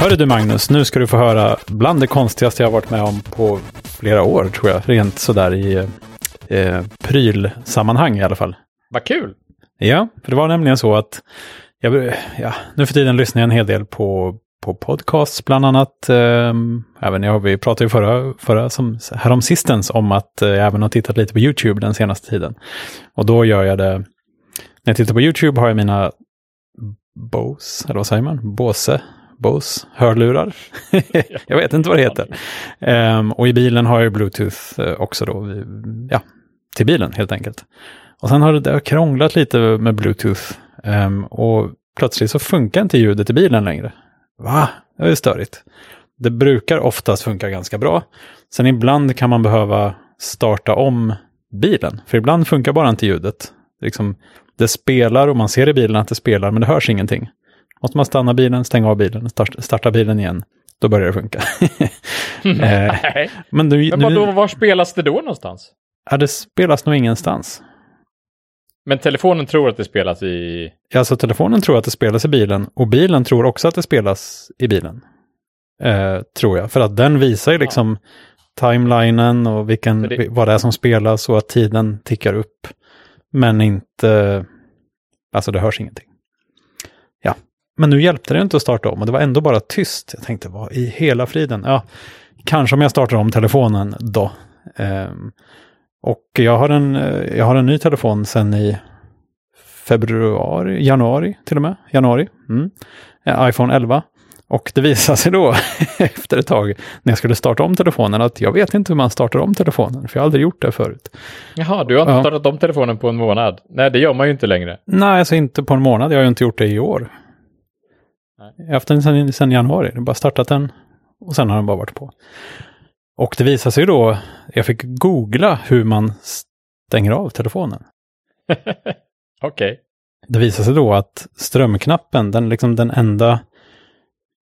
Hörru du Magnus, nu ska du få höra bland det konstigaste jag varit med om på flera år tror jag. Rent sådär i eh, prylsammanhang i alla fall. Vad kul! Ja, för det var nämligen så att jag, ja, nu för tiden lyssnar jag en hel del på, på podcasts bland annat. Eh, även jag, vi pratade ju förra, förra som, härom sistens om att eh, jag även har tittat lite på YouTube den senaste tiden. Och då gör jag det, när jag tittar på YouTube har jag mina Bose, eller vad säger man? Bose? Bose hörlurar. jag vet inte vad det heter. Um, och i bilen har jag Bluetooth uh, också då, ja, till bilen helt enkelt. Och sen har det, det har krånglat lite med Bluetooth. Um, och plötsligt så funkar inte ljudet i bilen längre. Va? Det är störigt. Det brukar oftast funka ganska bra. Sen ibland kan man behöva starta om bilen. För ibland funkar bara inte ljudet. Liksom, det spelar och man ser i bilen att det spelar men det hörs ingenting. Måste man stanna bilen, stänga av bilen, starta bilen igen. Då börjar det funka. Nej. Men, nu, men vadå, var spelas det då någonstans? Ja, det spelas nog ingenstans. Men telefonen tror att det spelas i... Ja, alltså telefonen tror att det spelas i bilen och bilen tror också att det spelas i bilen. Eh, tror jag, för att den visar ju liksom ja. timelinen och vilken, det... vad det är som spelas och att tiden tickar upp. Men inte, alltså det hörs ingenting. Men nu hjälpte det inte att starta om och det var ändå bara tyst. Jag tänkte, vad i hela friden? Ja, kanske om jag startar om telefonen då. Um, och jag har, en, jag har en ny telefon sen i februari, januari till och med. Januari. Mm. iPhone 11. Och det visade sig då efter ett tag när jag skulle starta om telefonen att jag vet inte hur man startar om telefonen, för jag har aldrig gjort det förörut. Jaha, du har inte ja. startat om telefonen på en månad? Nej, det gör man ju inte längre. Nej, alltså inte på en månad. Jag har ju inte gjort det i år. Nej. Jag har haft den sedan, sedan januari. Jag har bara startat den och sen har den bara varit på. Och det visade sig då, jag fick googla hur man stänger av telefonen. Okej. Okay. Det visade sig då att strömknappen, den liksom den enda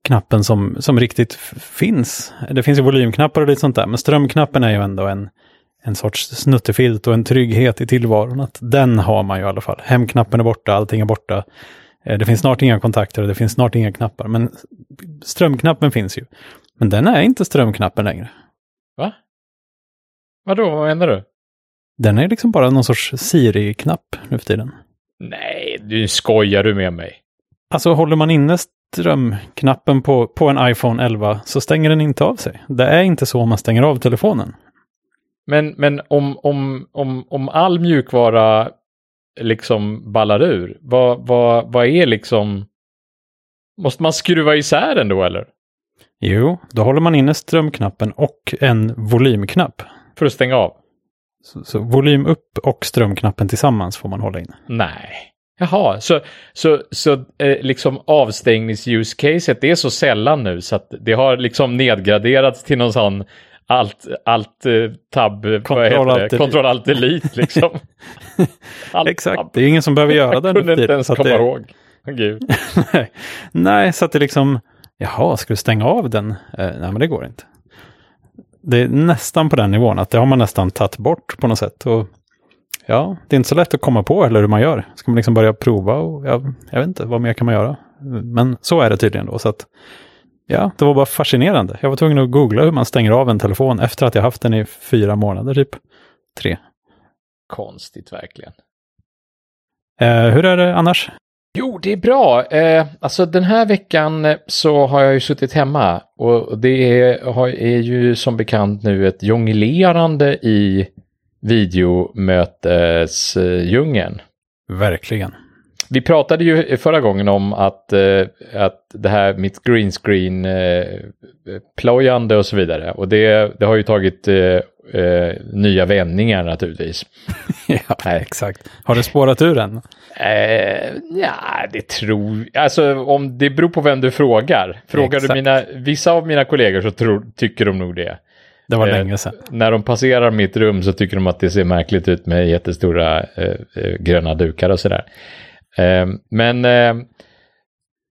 knappen som, som riktigt finns. Det finns ju volymknappar och lite sånt där, men strömknappen är ju ändå en, en sorts snuttefilt och en trygghet i tillvaron. Att den har man ju i alla fall. Hemknappen är borta, allting är borta. Eh, det finns snart inga kontakter och det finns snart inga knappar, men strömknappen finns ju. Men den är inte strömknappen längre. Va? Vadå, vad menar du? Den är liksom bara någon sorts Siri-knapp nu för tiden. Nej, du skojar du med mig. Alltså håller man inne strömknappen på, på en iPhone 11 så stänger den inte av sig. Det är inte så man stänger av telefonen. Men, men om, om, om, om all mjukvara liksom ballar ur, vad, vad, vad är liksom... Måste man skruva isär den då eller? Jo, då håller man inne strömknappen och en volymknapp. För att stänga av? Så, så volym upp och strömknappen tillsammans får man hålla inne. Nej. Jaha, så, så, så eh, liksom avstängnings-use-caset är så sällan nu så att det har liksom nedgraderats till någon sån allt, allt eh, tab, heter det? Kontroll alt delete liksom. allt, Exakt, det är ingen som behöver göra den. Jag kunde inte ens komma det... ihåg. Gud. nej. nej, så att det liksom, jaha, ska du stänga av den? Eh, nej, men det går inte. Det är nästan på den nivån, att det har man nästan tagit bort på något sätt. Och ja, det är inte så lätt att komma på eller hur man gör. Ska man liksom börja prova och jag, jag vet inte, vad mer kan man göra? Men så är det tydligen då. Så att, ja, det var bara fascinerande. Jag var tvungen att googla hur man stänger av en telefon efter att jag haft den i fyra månader, typ. Tre. Konstigt verkligen. Eh, hur är det annars? Jo, det är bra. Eh, alltså den här veckan så har jag ju suttit hemma och det är, är ju som bekant nu ett jonglerande i videomötesdjungeln. Verkligen. Vi pratade ju förra gången om att, eh, att det här mitt green screen eh, plojande och så vidare. Och det, det har ju tagit eh nya vändningar naturligtvis. ja, exakt. Har det spårat ur än? Eh, ja, det tror Alltså om det beror på vem du frågar. Frågar exakt. du mina, vissa av mina kollegor så tror, tycker de nog det. Det var länge sedan. När de passerar mitt rum så tycker de att det ser märkligt ut med jättestora gröna dukar och sådär. Eh, men eh,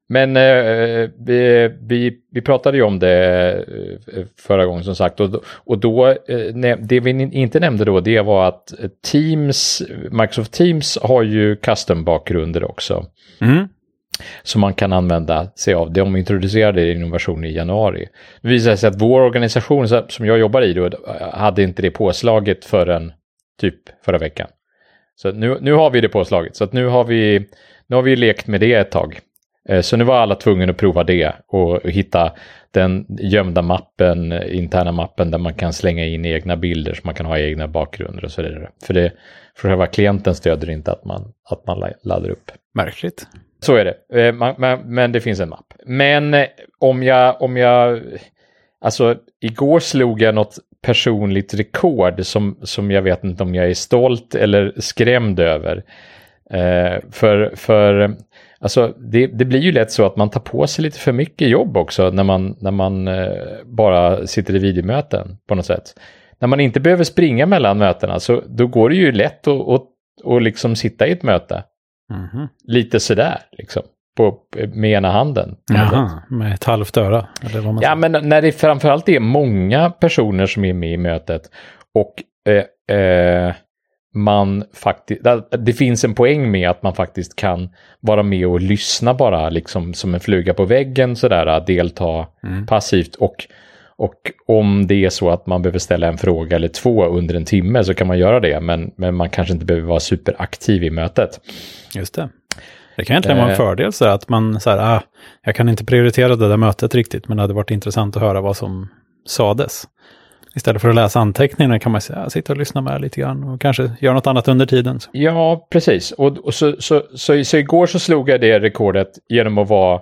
men eh, vi, vi, vi, pratade ju om det förra gången som sagt och, och då, det vi inte nämnde då det var att Teams, Microsoft Teams har ju custom-bakgrunder också. Mm. som man kan använda sig av. De introducerade innovation i januari. Det visade sig att vår organisation som jag jobbar i då, hade inte det påslaget förrän typ förra veckan. Så nu, nu har vi det påslaget. Så att nu har vi, nu har vi lekt med det ett tag. Eh, så nu var alla tvungna att prova det och hitta den gömda mappen, interna mappen där man kan slänga in egna bilder så man kan ha egna bakgrunder och så vidare. För, det, för själva klienten stöder inte att man, att man laddar upp. Märkligt. Så är det, eh, man, man, men det finns en mapp. Men eh, om jag, om jag, alltså igår slog jag något personligt rekord som, som jag vet inte om jag är stolt eller skrämd över. Eh, för, för Alltså det, det, blir ju lätt så att man tar på sig lite för mycket jobb också när man, när man eh, bara sitter i videomöten på något sätt. När man inte behöver springa mellan mötena så då går det ju lätt att, att, att liksom sitta i ett möte. Mm -hmm. Lite sådär liksom. På, med ena handen. Jaha, med ett halvt öra? Eller vad man ja, men när det framförallt är många personer som är med i mötet och eh, eh, man faktiskt, det finns en poäng med att man faktiskt kan vara med och lyssna bara liksom som en fluga på väggen sådär, delta mm. passivt och och om det är så att man behöver ställa en fråga eller två under en timme så kan man göra det, men, men man kanske inte behöver vara superaktiv i mötet. Just det. Det kan egentligen vara en eh. fördel så att man så här, ah, jag kan inte prioritera det där mötet riktigt, men det hade varit intressant att höra vad som sades. Istället för att läsa anteckningarna kan man säga, sitta och lyssna med lite grann och kanske göra något annat under tiden. Ja, precis. Och, och så, så, så, så, igår så slog jag det rekordet genom att vara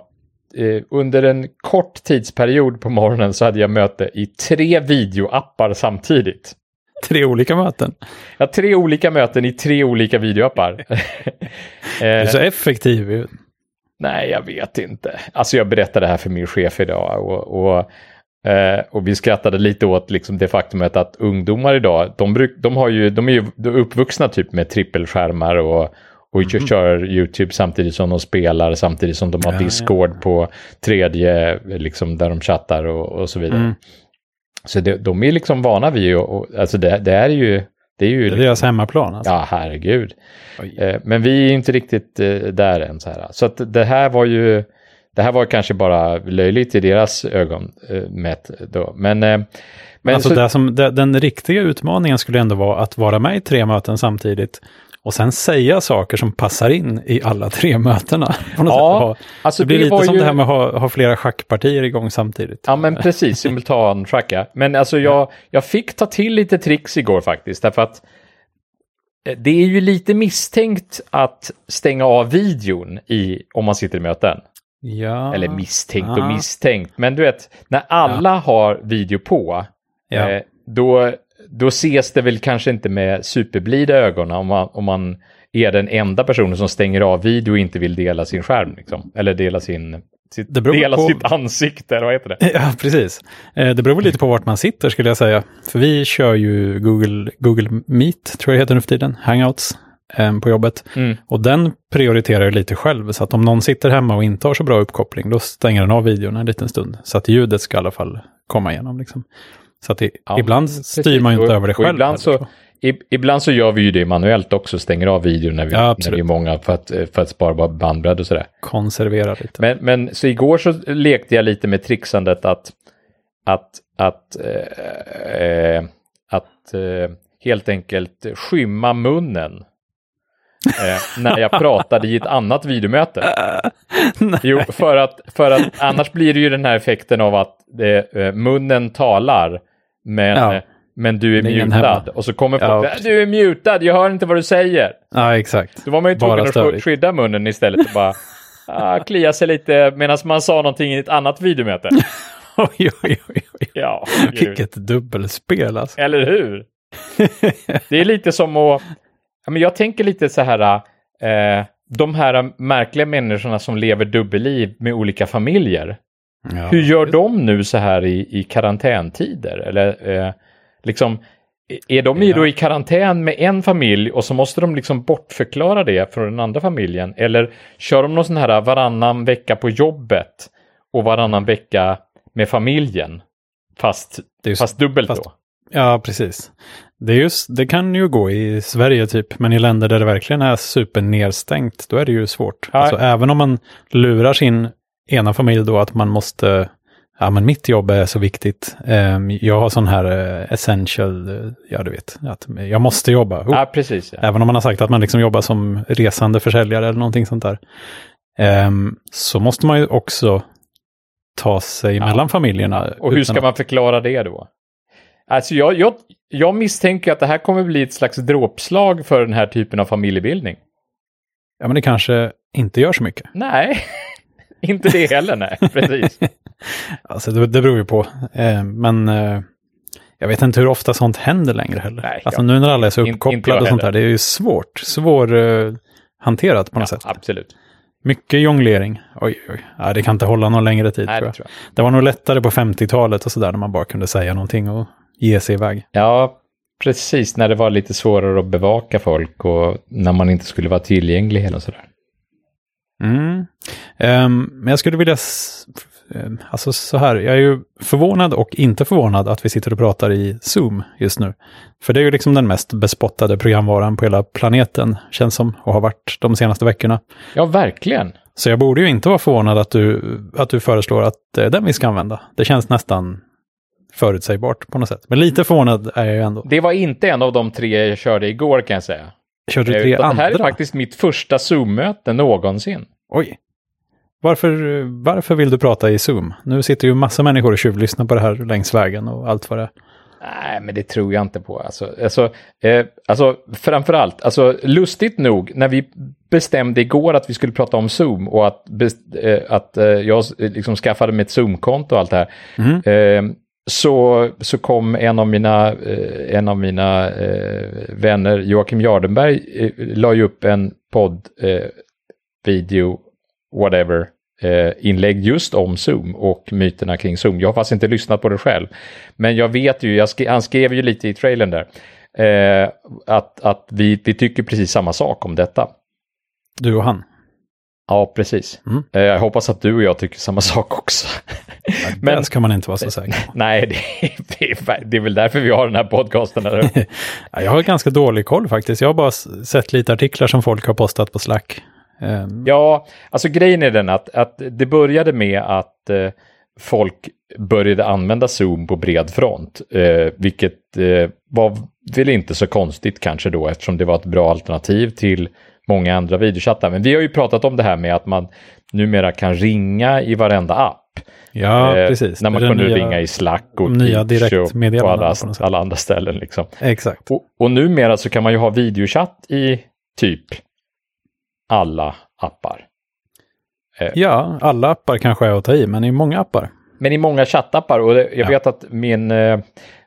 eh, under en kort tidsperiod på morgonen så hade jag möte i tre videoappar samtidigt. Tre olika möten? Ja, tre olika möten i tre olika videoappar. du är så effektiv. Nej, jag vet inte. Alltså jag berättade det här för min chef idag och, och Eh, och vi skrattade lite åt liksom det faktumet att ungdomar idag, de, bruk, de, har ju, de är ju uppvuxna typ med trippelskärmar och, och mm. kör YouTube samtidigt som de spelar, samtidigt som de har ja, Discord ja. på tredje, liksom där de chattar och, och så vidare. Mm. Så det, de är liksom vana vid, och, och, alltså det, det, är ju... Det är ju det är deras hemmaplan alltså. Ja, herregud. Eh, men vi är inte riktigt eh, där än så här. Så att det här var ju det här var kanske bara löjligt i deras ögon äh, mätt då. Men, äh, men alltså så... det som, det, den riktiga utmaningen skulle ändå vara att vara med i tre möten samtidigt och sen säga saker som passar in i alla tre mötena. ja, alltså det blir det lite som ju... det här med att ha, ha, flera schackpartier igång samtidigt. Ja, men precis, simultanschacka. Men alltså jag, jag fick ta till lite tricks igår faktiskt, därför att eh, det är ju lite misstänkt att stänga av videon i, om man sitter i möten. Ja. Eller misstänkt och misstänkt. Men du vet, när alla ja. har video på, ja. eh, då, då ses det väl kanske inte med superblida ögon om man, om man är den enda personen som stänger av video och inte vill dela sin skärm. Liksom. Eller dela sin sitt, dela på... sitt ansikte, vad heter det? Ja, precis. Eh, det beror väl lite på vart man sitter skulle jag säga. För vi kör ju Google, Google Meet, tror jag det heter nu för tiden, Hangouts. Eh, på jobbet. Mm. Och den prioriterar lite själv, så att om någon sitter hemma och inte har så bra uppkoppling, då stänger den av videon en liten stund. Så att ljudet ska i alla fall komma igenom. Liksom. Så att det, ja, ibland styr man ju inte och, över det själv. Ibland så, ibland så gör vi ju det manuellt också, stänger av videon när vi, ja, när vi är många för att, för att spara bandbredd och sådär. Konservera lite. Men, men så igår så lekte jag lite med trixandet att, att, att, äh, äh, att äh, helt enkelt skymma munnen eh, när jag pratade i ett annat videomöte. jo, för att, för att annars blir det ju den här effekten av att det, eh, munnen talar, men, ja. men du är mutad. Och så kommer folk, ja, du är mutad, jag hör inte vad du säger. Ja, exakt. Då var man ju tvungen att skydda munnen istället och bara ah, klia sig lite medan man sa någonting i ett annat videomöte. oj, oj, oj, oj. Ja, Vilket dubbelspel alltså. Eller hur? Det är lite som att Ja, men jag tänker lite så här, eh, de här märkliga människorna som lever dubbelliv med olika familjer. Ja. Hur gör de nu så här i, i karantäntider? Eller eh, liksom, är de ja. då i karantän med en familj och så måste de liksom bortförklara det från den andra familjen? Eller kör de någon sån här varannan vecka på jobbet och varannan vecka med familjen? Fast, fast dubbelt fast, då? Ja, precis. Det, just, det kan ju gå i Sverige typ, men i länder där det verkligen är supernedstängt, då är det ju svårt. Alltså, även om man lurar sin ena familj då att man måste, ja men mitt jobb är så viktigt. Ehm, jag har sån här eh, essential, eh, ja du vet, att jag måste jobba. Oh. Ja, precis. Ja. Även om man har sagt att man liksom jobbar som resande försäljare eller någonting sånt där. Ehm, så måste man ju också ta sig Ja. mellan familjerna. Och hur ska man förklara det då? Alltså jag, jag, jag misstänker att det här kommer bli ett slags dråpslag för den här typen av familjebildning. Ja, men det kanske inte gör så mycket. Nej, inte det heller, nej. Precis. Alltså det, det beror ju på. Eh, men eh, jag vet inte hur ofta sånt händer längre heller. Nej, alltså ja. nu när alla är så In- uppkopplade och sånt där, det är ju svårt. Svår eh, hanterat på något Ja, sätt. absolut. Mycket jonglering. Oj, oj. Ja, det kan inte hålla någon längre tid Nej, tror det jag. tror jag. Det var nog lättare på 50-talet och sådär när man bara kunde säga någonting och ge sig iväg. Ja, precis. När det var lite svårare att bevaka folk och när man inte skulle vara tillgänglig eller sådär. Mm. Ehm, men jag skulle vilja, ehm, alltså så här, jag är ju förvånad och inte förvånad att vi sitter och pratar i Zoom just nu. För det är ju liksom den mest bespottade programvaran på hela planeten, känns som, och har varit de senaste veckorna. Ja, verkligen. Så jag borde ju inte vara förvånad att du, att du föreslår att det är den vi ska använda. Det känns nästan förutsägbart på något sätt. Men lite förvånad är jag ju ändå. Det var inte en av de tre jag körde igår kan jag säga. Körde du Eh, tre andra? Det här är faktiskt mitt första Zoom-möte någonsin. Oj. Varför, varför vill du prata i Zoom? Nu sitter ju massa människor och tjuvlyssnar på det här längs vägen och allt vad det är. Nej, men det tror jag inte på. Alltså, alltså, eh, alltså framförallt, alltså lustigt nog, när vi bestämde igår att vi skulle prata om Zoom och att, eh, att eh, jag s- liksom skaffade mig ett Zoom-konto och allt det här. Eh, så, så kom en av mina, eh, en av mina eh, vänner, Joakim Jardenberg, eh, la ju upp en podd, eh, video, whatever, eh, inlägg just om Zoom och myterna kring Zoom. Jag har faktiskt inte lyssnat på det själv. Men jag vet ju, jag sk han skrev ju lite i trailern där, eh, att, att vi, vi tycker precis samma sak om detta. Du och han. Ja, precis. Mm. Eh, jag hoppas att du och jag tycker samma sak också. Men... Det ska man inte vara så säker på. Nej, det, är, det är väl därför vi har den här podcasten. Eller? Ja, Jag har ganska dålig koll faktiskt. Jag har bara sett lite artiklar som folk har postat på Slack. Ehm, Ja, alltså grejen är den att, att det började med att eh, folk började använda Zoom på bred front, eh, vilket eh, var väl inte så konstigt kanske då eftersom det var ett bra alternativ till många andra videochattar. Men vi har ju pratat om det här med att man numera kan ringa i varenda app. ja, Eh, precis. När man Det kunde nya- ringa i Slack och nya Teach och på alla, alla andra ställen. Liksom. Exakt. Och, och numera så kan man ju ha videochatt i typ alla appar. Ja, alla appar kanske är att ta i, men i många appar. Men i många chattappar och jag Ja. vet att min eh,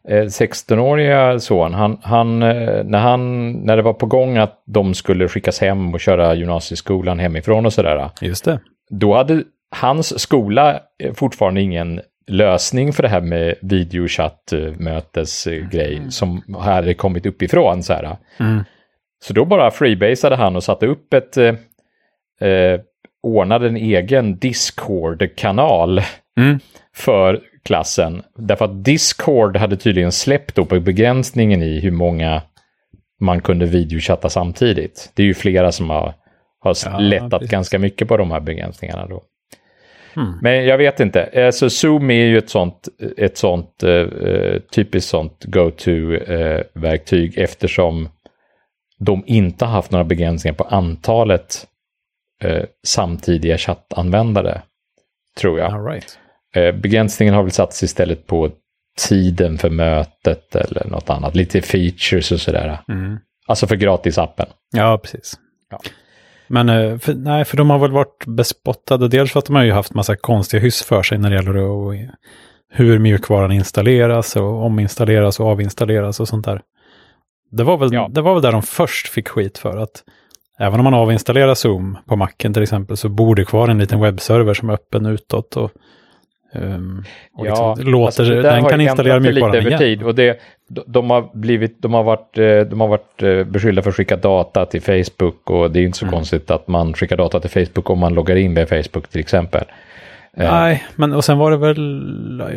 eh, 16-åriga son, han, han, eh, när, han, när det var på gång att de skulle skickas hem och köra gymnasieskolan hemifrån och sådär, Just det. då hade hans skola eh, fortfarande ingen lösning för det här med videochattmötesgrej som hade kommit uppifrån. Så, här. Mm. Så då bara freebasade han och satte upp ett, eh, eh, ordnade en egen Discord-kanal Mm. för klassen. Därför att Discord hade tydligen släppt då på begränsningen i hur många man kunde videochatta samtidigt. Det är ju flera som har, har Ja, lättat precis. ganska mycket på de här begränsningarna då. Mm. Men jag vet inte. Eh, Så Zoom är ju ett sånt, ett sånt eh, eh, typiskt sånt go-to-verktyg eftersom de inte har haft några begränsningar på antalet eh, samtidiga chattanvändare. Tror jag. Right. Eh, begränsningen har väl satts istället på tiden för mötet eller något annat. Lite features och sådär. Mm. Alltså för gratisappen. Ja, precis. Ja. Men eh, för, nej, för de har väl varit bespottade. Dels för att de har ju haft massa konstiga hyss för sig när det gäller hur mjukvaran installeras och ominstalleras och avinstalleras och sånt där. Det var, väl, Ja. det var väl där de först fick skit för att även om man avinstallerar Zoom på macken till exempel så bor det kvar en liten webbserver som är öppen utåt och, ehm, och liksom, låter, alltså det där den kan installera mjukvaran lite över tid. Och det, de, har blivit, de har varit, eh, de har varit eh, beskyllda för att skicka data till Facebook och det är inte så Mm. konstigt att man skickar data till Facebook om man loggar in med Facebook till exempel. Eh, Nej, men och sen var det väl... eh.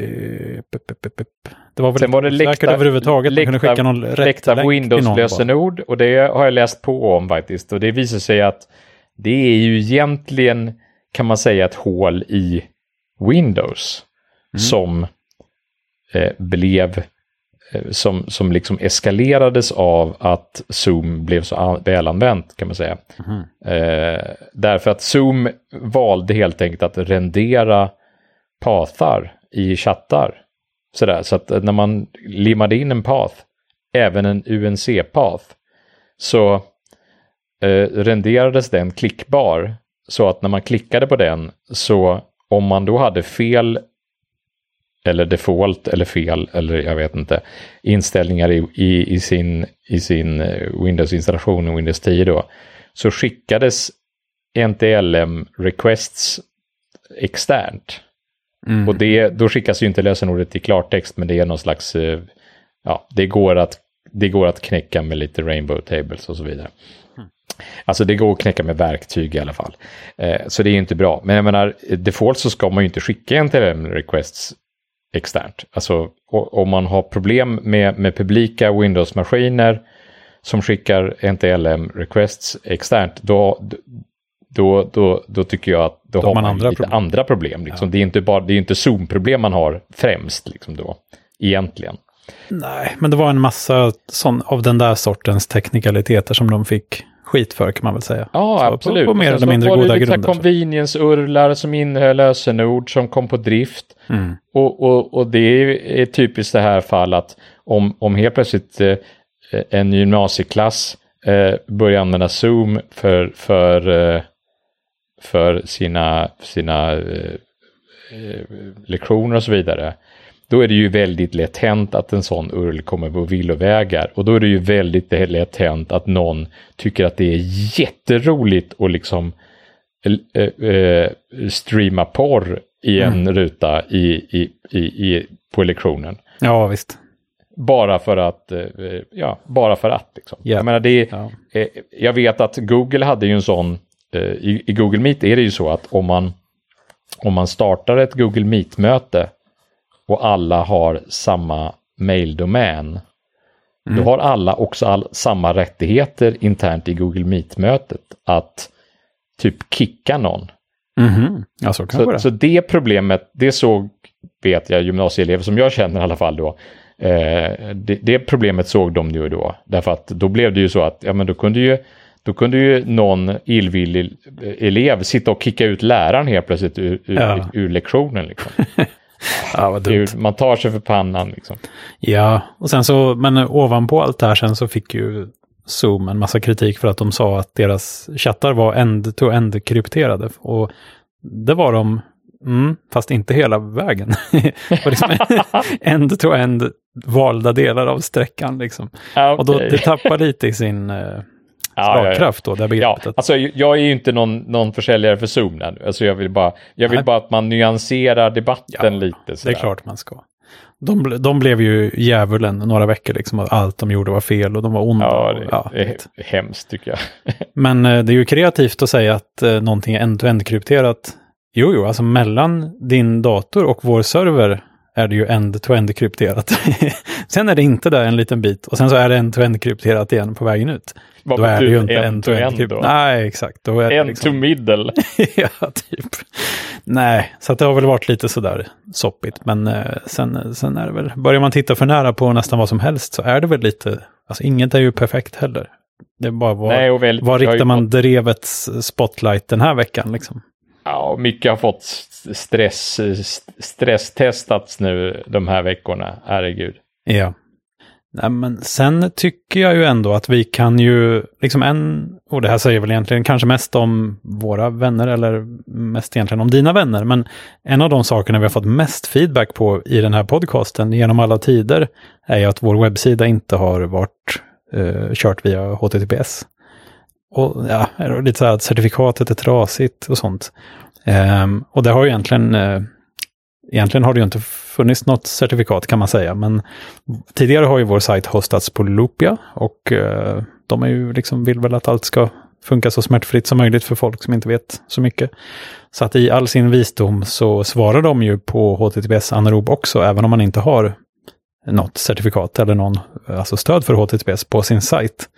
Det var väl Sen var det läckta- överhuvudtaget. Man kunde läckta- skicka någon läckta. Windows-lösenord och det har jag läst på om faktiskt. Och det visar sig att det är ju egentligen, kan man säga, ett hål i Windows som eh, blev, som, som liksom eskalerades av att Zoom blev så an- välanvänt kan man säga. Eh, därför att Zoom valde helt enkelt att rendera pathar i chattar. Sådär, så att när man limmade in en path, även en UNC-path, så eh, renderades den klickbar. Så att när man klickade på den, så om man då hade fel eller default eller fel eller jag vet inte inställningar i, i, i sin, i sin eh, Windows-installation Windows 10 då så skickades NTLM requests externt. Mm. Och det, då skickas ju inte lösenordet i klartext, men det är någon slags, eh, ja, det går att, det går att knäcka med lite rainbow tables och så vidare. Alltså det går att knäcka med verktyg i alla fall. Eh, så det är ju inte bra. Men jag menar, default så ska man ju inte skicka NTLM requests externt. Alltså om man har problem med, med publika Windows-maskiner som skickar NTLM requests externt, då, då, då, då tycker jag att då, Då har man man andra lite problem. andra problem. Liksom. Det är inte bara det är inte Zoom-problem man har främst liksom då, egentligen. Nej, men det var en massa sån, av den där sortens teknikaliteter som de fick skit för kan man väl säga. Ja, Så absolut. På, på mer eller mindre var det goda grunder. så. Convenience-urlar som innehöll lösenord som kom på drift. Mm. Och, och, och det är, typiskt det här fall att om, om helt plötsligt eh, en gymnasieklass eh, börjar använda Zoom för, för, eh, för sina, sina eh, eh, lektioner och så vidare. Då är det ju väldigt lätt hänt att en sån URL kommer på villovägar. Och då är det ju väldigt lätt hänt att någon tycker att det är jätteroligt att liksom eh, eh, streama porr i en ruta i, i, i, i, på lektionen. Ja, visst. Bara för att, ja, bara för att. Liksom. Ja. Jag menar, det är, Ja. eh, jag vet att Google hade ju en sån, eh, i, i Google Meet är det ju så att om man, om man startar ett Google Meet-möte och alla har samma maildomän, då har alla också all, samma rättigheter internt i Google Meet-mötet att typ kicka någon. Mhm. Ja, så kan det Så, så det problemet, det såg, vet jag, gymnasieelever som jag känner i alla fall då. Eh, det, det problemet såg de ju då. Därför att då blev det ju så att, ja men då kunde ju, då kunde ju någon illvillig elev sitta och kicka ut läraren helt plötsligt ur, ur, Ja. ur lektionen. Liksom. Ja, vad dumt. Man tar sig för pannan liksom. Ja, och sen så, men ovanpå allt det här sen så fick ju Zoom en massa kritik för att de sa att deras chattar var end-to-end krypterade. Och det var de, mm, fast inte hela vägen. var liksom end-to-end valda delar av sträckan liksom. Ja, Och då, det tappar lite i sin eh, Ja, ja, ja. slagkraft då, det här Ja, begreppet. att- alltså jag är ju inte någon, någon försäljare för Zoom. Alltså jag vill bara, jag vill Nej. bara att man nyanserar debatten Ja, lite. Det är sådär. klart man ska. De, de blev ju djävulen några veckor, liksom, allt de gjorde var fel och de var onda. Ja, och, det, ja, det vet. är hemskt tycker jag. Men eh, det är ju kreativt att säga att eh, någonting är end-to-end krypterat. Jo, jo, alltså mellan din dator och vår server är det ju end-to-end krypterat. sen är det inte där en liten bit och sen så är det end-to-end krypterat igen på vägen ut. Vad då är det ju inte end-to-end då? krypterat. Nej, exakt. Då är det En liksom... to middle. ja, typ. Nej, så det har väl varit lite sådär soppigt. Men eh, sen, sen är det väl, börjar man titta för nära på nästan vad som helst så är det väl lite, alltså inget är ju perfekt heller. Det är bara vad, Nej, väl, ju riktar man fått- drevets spotlight den här veckan liksom? Ja, mycket har fått stress, stresstestats nu de här veckorna. Herregud. Ja. Nej, men sen tycker jag ju ändå att vi kan ju, liksom en, och det här säger väl egentligen kanske mest om våra vänner eller mest egentligen om dina vänner, men en av de sakerna vi har fått mest feedback på i den här podcasten genom alla tider är ju att vår webbsida inte har varit eh, kört via HTTPS. Och ja, lite så här att certifikatet är trasigt och sånt. Ehm, och det har ju egentligen, eh, egentligen har det ju inte funnits något certifikat kan man säga, men tidigare har ju vår sajt hostats på Loopia och eh, de är ju liksom, vill väl att allt ska funka så smärtfritt som möjligt för folk som inte vet så mycket. Så att i all sin visdom så svarar de ju på HTTPS anaerob också, även om man inte har något certifikat eller någon alltså stöd för HTTPS på sin sajt.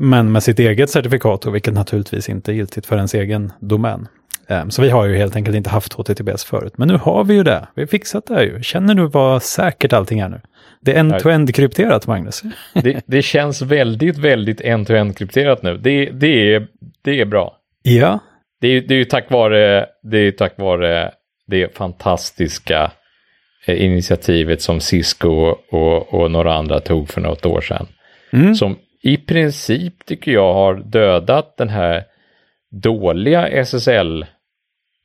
Men med sitt eget certifikat, och vilket naturligtvis inte är giltigt för ens egen domän. Ehm, så vi har ju helt enkelt inte haft HTTPS förut. Men nu har vi ju det. Vi har fixat det här ju. Känner du vad säkert allting är nu? Det är end-to-end krypterat, Magnus. Det, det, känns väldigt, väldigt end-to-end krypterat nu. Det, det, är, det är bra. Ja. Det är, det är ju tack vare, det är tack vare det fantastiska eh, initiativet som Cisco och, och några andra tog för något år sedan. Mm. Som i princip tycker jag har dödat den här dåliga SSL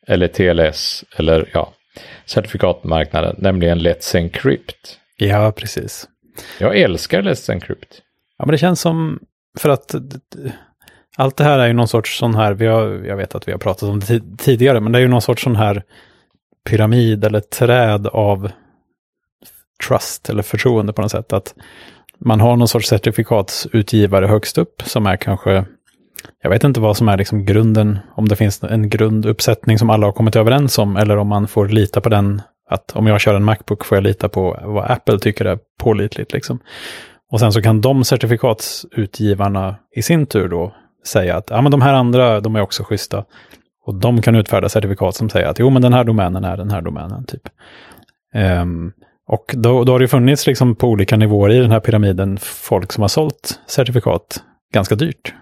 eller TLS eller ja, certifikatmarknaden, nämligen Let's Encrypt. Ja, precis. Jag älskar Let's Encrypt. Ja, men det känns som, för att allt det här är ju någon sorts sån här, vi har, jag vet att vi har pratat om det tidigare, men det är ju någon sorts sån här pyramid eller träd av trust eller förtroende på något sätt. Att man har någon sorts certifikatsutgivare högst upp som är kanske, jag vet inte vad som är liksom grunden, om det finns en grunduppsättning som alla har kommit överens om, eller om man får lita på den, att om jag kör en Macbook får jag lita på vad Apple tycker är pålitligt. Liksom. Och sen så kan de certifikatsutgivarna i sin tur då säga att ja, men de här andra, de är också schyssta. Och de kan utfärda certifikat som säger att jo, men den här domänen är den här domänen. typ. Um, och då, då har det funnits liksom på olika nivåer i den här pyramiden folk som har sålt certifikat ganska dyrt.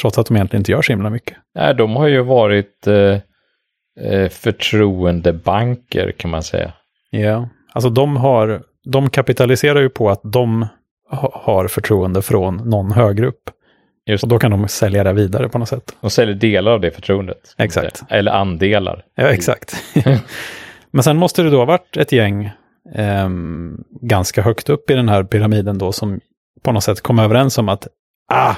Trots att de egentligen inte gör så himla mycket. Nej, de har ju varit eh, eh förtroendebanker kan man säga. Ja, alltså de har, de kapitaliserar ju på att de har förtroende från någon högre upp. Just. Och då kan de sälja det vidare på något sätt. De säljer delar av det förtroendet. Exakt. Eller andelar. Ja, exakt. Men sen måste det då ha varit ett gäng eh, ganska högt upp i den här pyramiden då som på något sätt kom överens om att ah,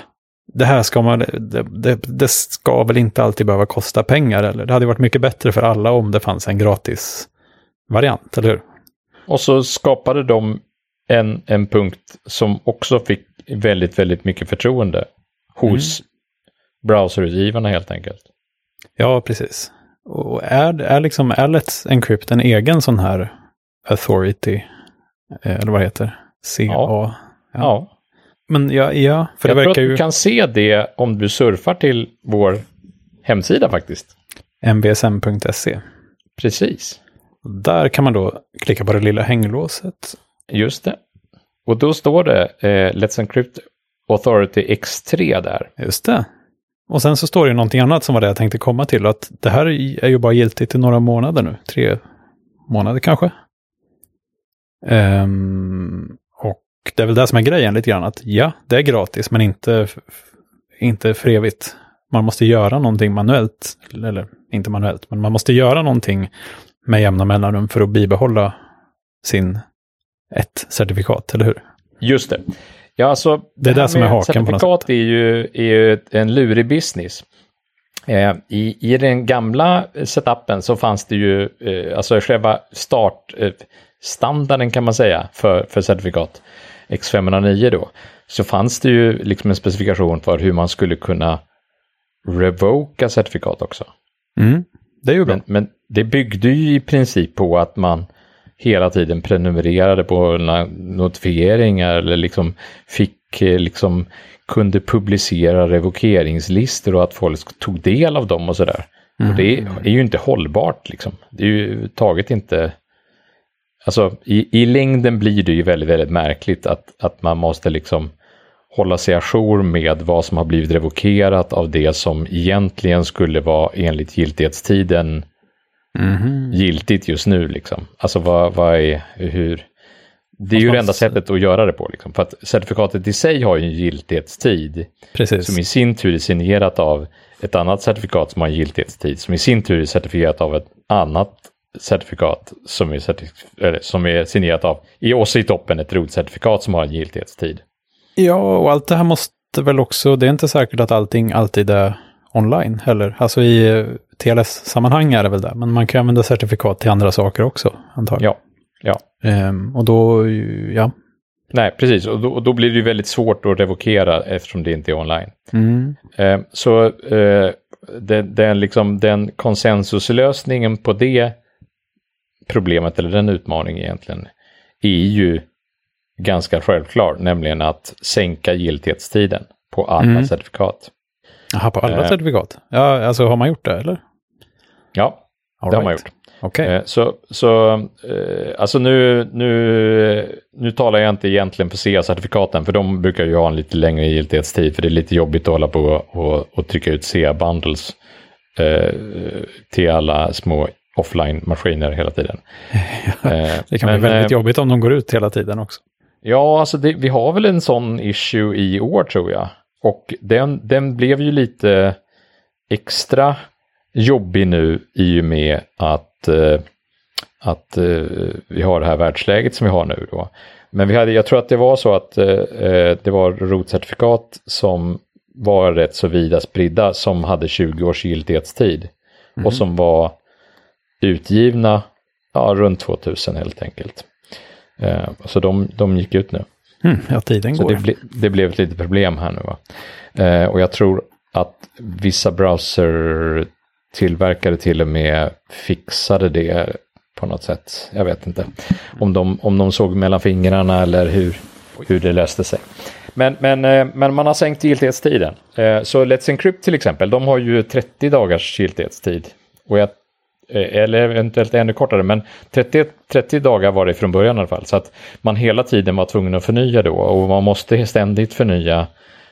det här ska man, det, det, det, ska väl inte alltid behöva kosta pengar eller det hade varit mycket bättre för alla om det fanns en gratis variant, eller hur? Och så skapade de en, en punkt som också fick väldigt, väldigt mycket förtroende hos mm. browserutgivarna helt enkelt. Ja, precis. Och är, är liksom Let's Encrypt en egen sån här authority, eh, eller vad heter CA? Ja. ja. ja. Men ja, ja för Jag det verkar tror att ju... du kan se det om du surfar till vår hemsida faktiskt. mbsm.se. Precis. Där kan man då klicka på det lilla hänglåset. Just det. Och då står det eh, Let's Encrypt Authority X3 där. Just det. Och sen så står det någonting annat som var det jag tänkte komma till. Att det här är ju bara giltigt i några månader nu. Tre månader kanske. Um, och det är väl det som är grejen lite grann. Att ja, det är gratis men inte, inte för evigt. Man måste göra någonting manuellt. Eller inte manuellt, men man måste göra någonting med jämna mellanrum för att bibehålla sin ett certifikat, eller hur? Just det. Ja, alltså, det är det, det som är haken certifikat på något sätt. är ju, är ju en lurig business. Eh, i, I den gamla setupen så fanns det ju, eh, alltså själva startstandarden eh, kan man säga för, för certifikat, X509 då, så fanns det ju liksom en specifikation för hur man skulle kunna revoka certifikat också. Mm, det är ju bra. Men, men det byggde ju i princip på att man hela tiden prenumererade på notifieringar eller liksom fick eh, liksom kunde publicera revokeringslistor och att folk tog del av dem och sådär. Mm. Och det är ju inte hållbart liksom. Det är ju taget inte... Alltså i, i längden blir det ju väldigt, väldigt märkligt att, att man måste liksom hålla sig ajour med vad som har blivit revokerat av det som egentligen skulle vara enligt giltighetstiden mm. giltigt just nu. Liksom. Alltså vad, vad är, hur... Det är ju det enda sättet att göra det på. Liksom. För att certifikatet i sig har ju en giltighetstid. Precis. Som i sin tur är signerat av ett annat certifikat som har en giltighetstid. Som i sin tur är certifierat av ett annat certifikat som är, certif- som är signerat av, i oss i toppen, ett rotcertifikat som har en giltighetstid. Ja, och allt det här måste väl också, det är inte säkert att allting alltid är online heller. Alltså i TLS-sammanhang är det väl det, men man kan använda certifikat till andra saker också, antagligen. Ja. ja. Um, och då, ja, Nej, precis. Och då, och då, blir det ju väldigt svårt att revokera eftersom det inte är online. Mm. Eh, så eh, den, den, liksom, den konsensuslösningen på det problemet, eller den utmaningen egentligen, är ju ganska självklar, nämligen att sänka giltighetstiden på alla Mm. certifikat. Jaha, på alla Eh. certifikat? Ja, alltså har man gjort det eller? Ja, All det har man right. gjort. Okej. Eh, Så, så eh, alltså nu, nu, nu talar jag inte egentligen för CA-certifikaten, för de brukar ju ha en lite längre giltighetstid, för det är lite jobbigt att hålla på och, och trycka ut CA-bundles eh, till alla små offline-maskiner hela tiden. Eh, det kan men, bli väldigt eh, jobbigt om de går ut hela tiden också. Ja, alltså det, vi har väl en sån issue i år tror jag. Och den, den blev ju lite extra jobbig nu i och med att, eh, att vi har det här världsläget som vi har nu. Då. Men vi hade, jag tror att det var så att det var rotcertifikat som var rätt så vida spridda som hade 20 års giltighetstid. Och som var utgivna ja, runt 2000 helt enkelt. Eh, så de, de gick ut nu. Mm, ja, tiden Så går. det, ble, det blev ett litet problem här nu. Va? Eh, och jag tror att vissa browser-tillverkare till och med fixade det på något sätt. Jag vet inte om de, om de såg mellan fingrarna eller hur, hur det löste sig. Men, men, eh, men man har sänkt giltighetstiden. Eh, så Let's Encrypt till exempel, de har ju 30 dagars giltighetstid. Och jag, eller eventuellt ännu kortare, men 30, 30 dagar var det från början i alla fall. Så att man hela tiden var tvungen att förnya då och man måste ständigt förnya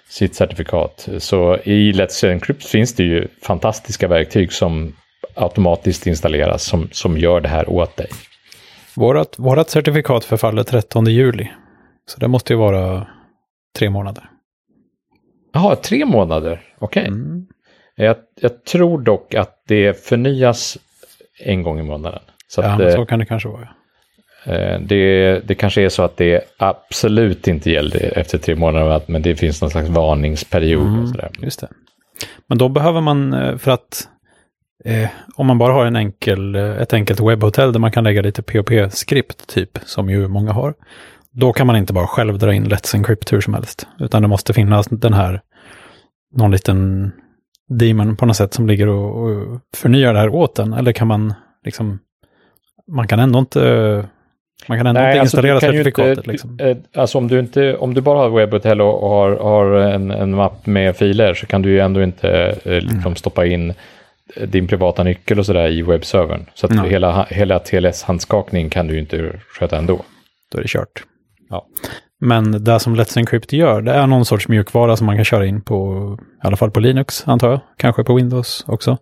sitt certifikat. Så i Let's Encrypt finns det ju fantastiska verktyg som automatiskt installeras som, som gör det här åt dig. Vårat, vårat certifikat förfaller 13 juli. Så det måste ju vara tre månader. Jaha, tre månader, okej. Mm. Jag, jag tror dock att det förnyas en gång i månaden. Så Ja, att, men eh, så kan det kanske vara. Eh, Det, det kanske är så att det absolut inte gäller efter tre månader, men det finns någon slags varningsperiod. Och sådär. Just det. Men då behöver man, eh, för att eh, om man bara har en enkel, ett enkelt webbhotell där man kan lägga lite POP-skript, typ, som ju många har, då kan man inte bara själv dra in Let's Encrypt hur som helst, utan det måste finnas den här, någon liten demon på något sätt som ligger och, och förnyar det här åt den, eller kan man liksom, man kan ändå inte, man kan ändå inte alltså, installera ju certifikatet. inte- liksom. eh, Alltså om du, inte, om du bara har webbhotell och har, har en, en mapp med filer så kan du ju ändå inte eh, liksom Mm. stoppa in eh, din privata nyckel och sådär i webbservern. Så att Nej. hela, hela TLS-handskakning kan du ju inte sköta ändå. då är det kört. Ja. Men det som Let's Encrypt gör, det är någon sorts mjukvara som man kan köra in på, i alla fall på Linux antar jag, kanske på Windows också.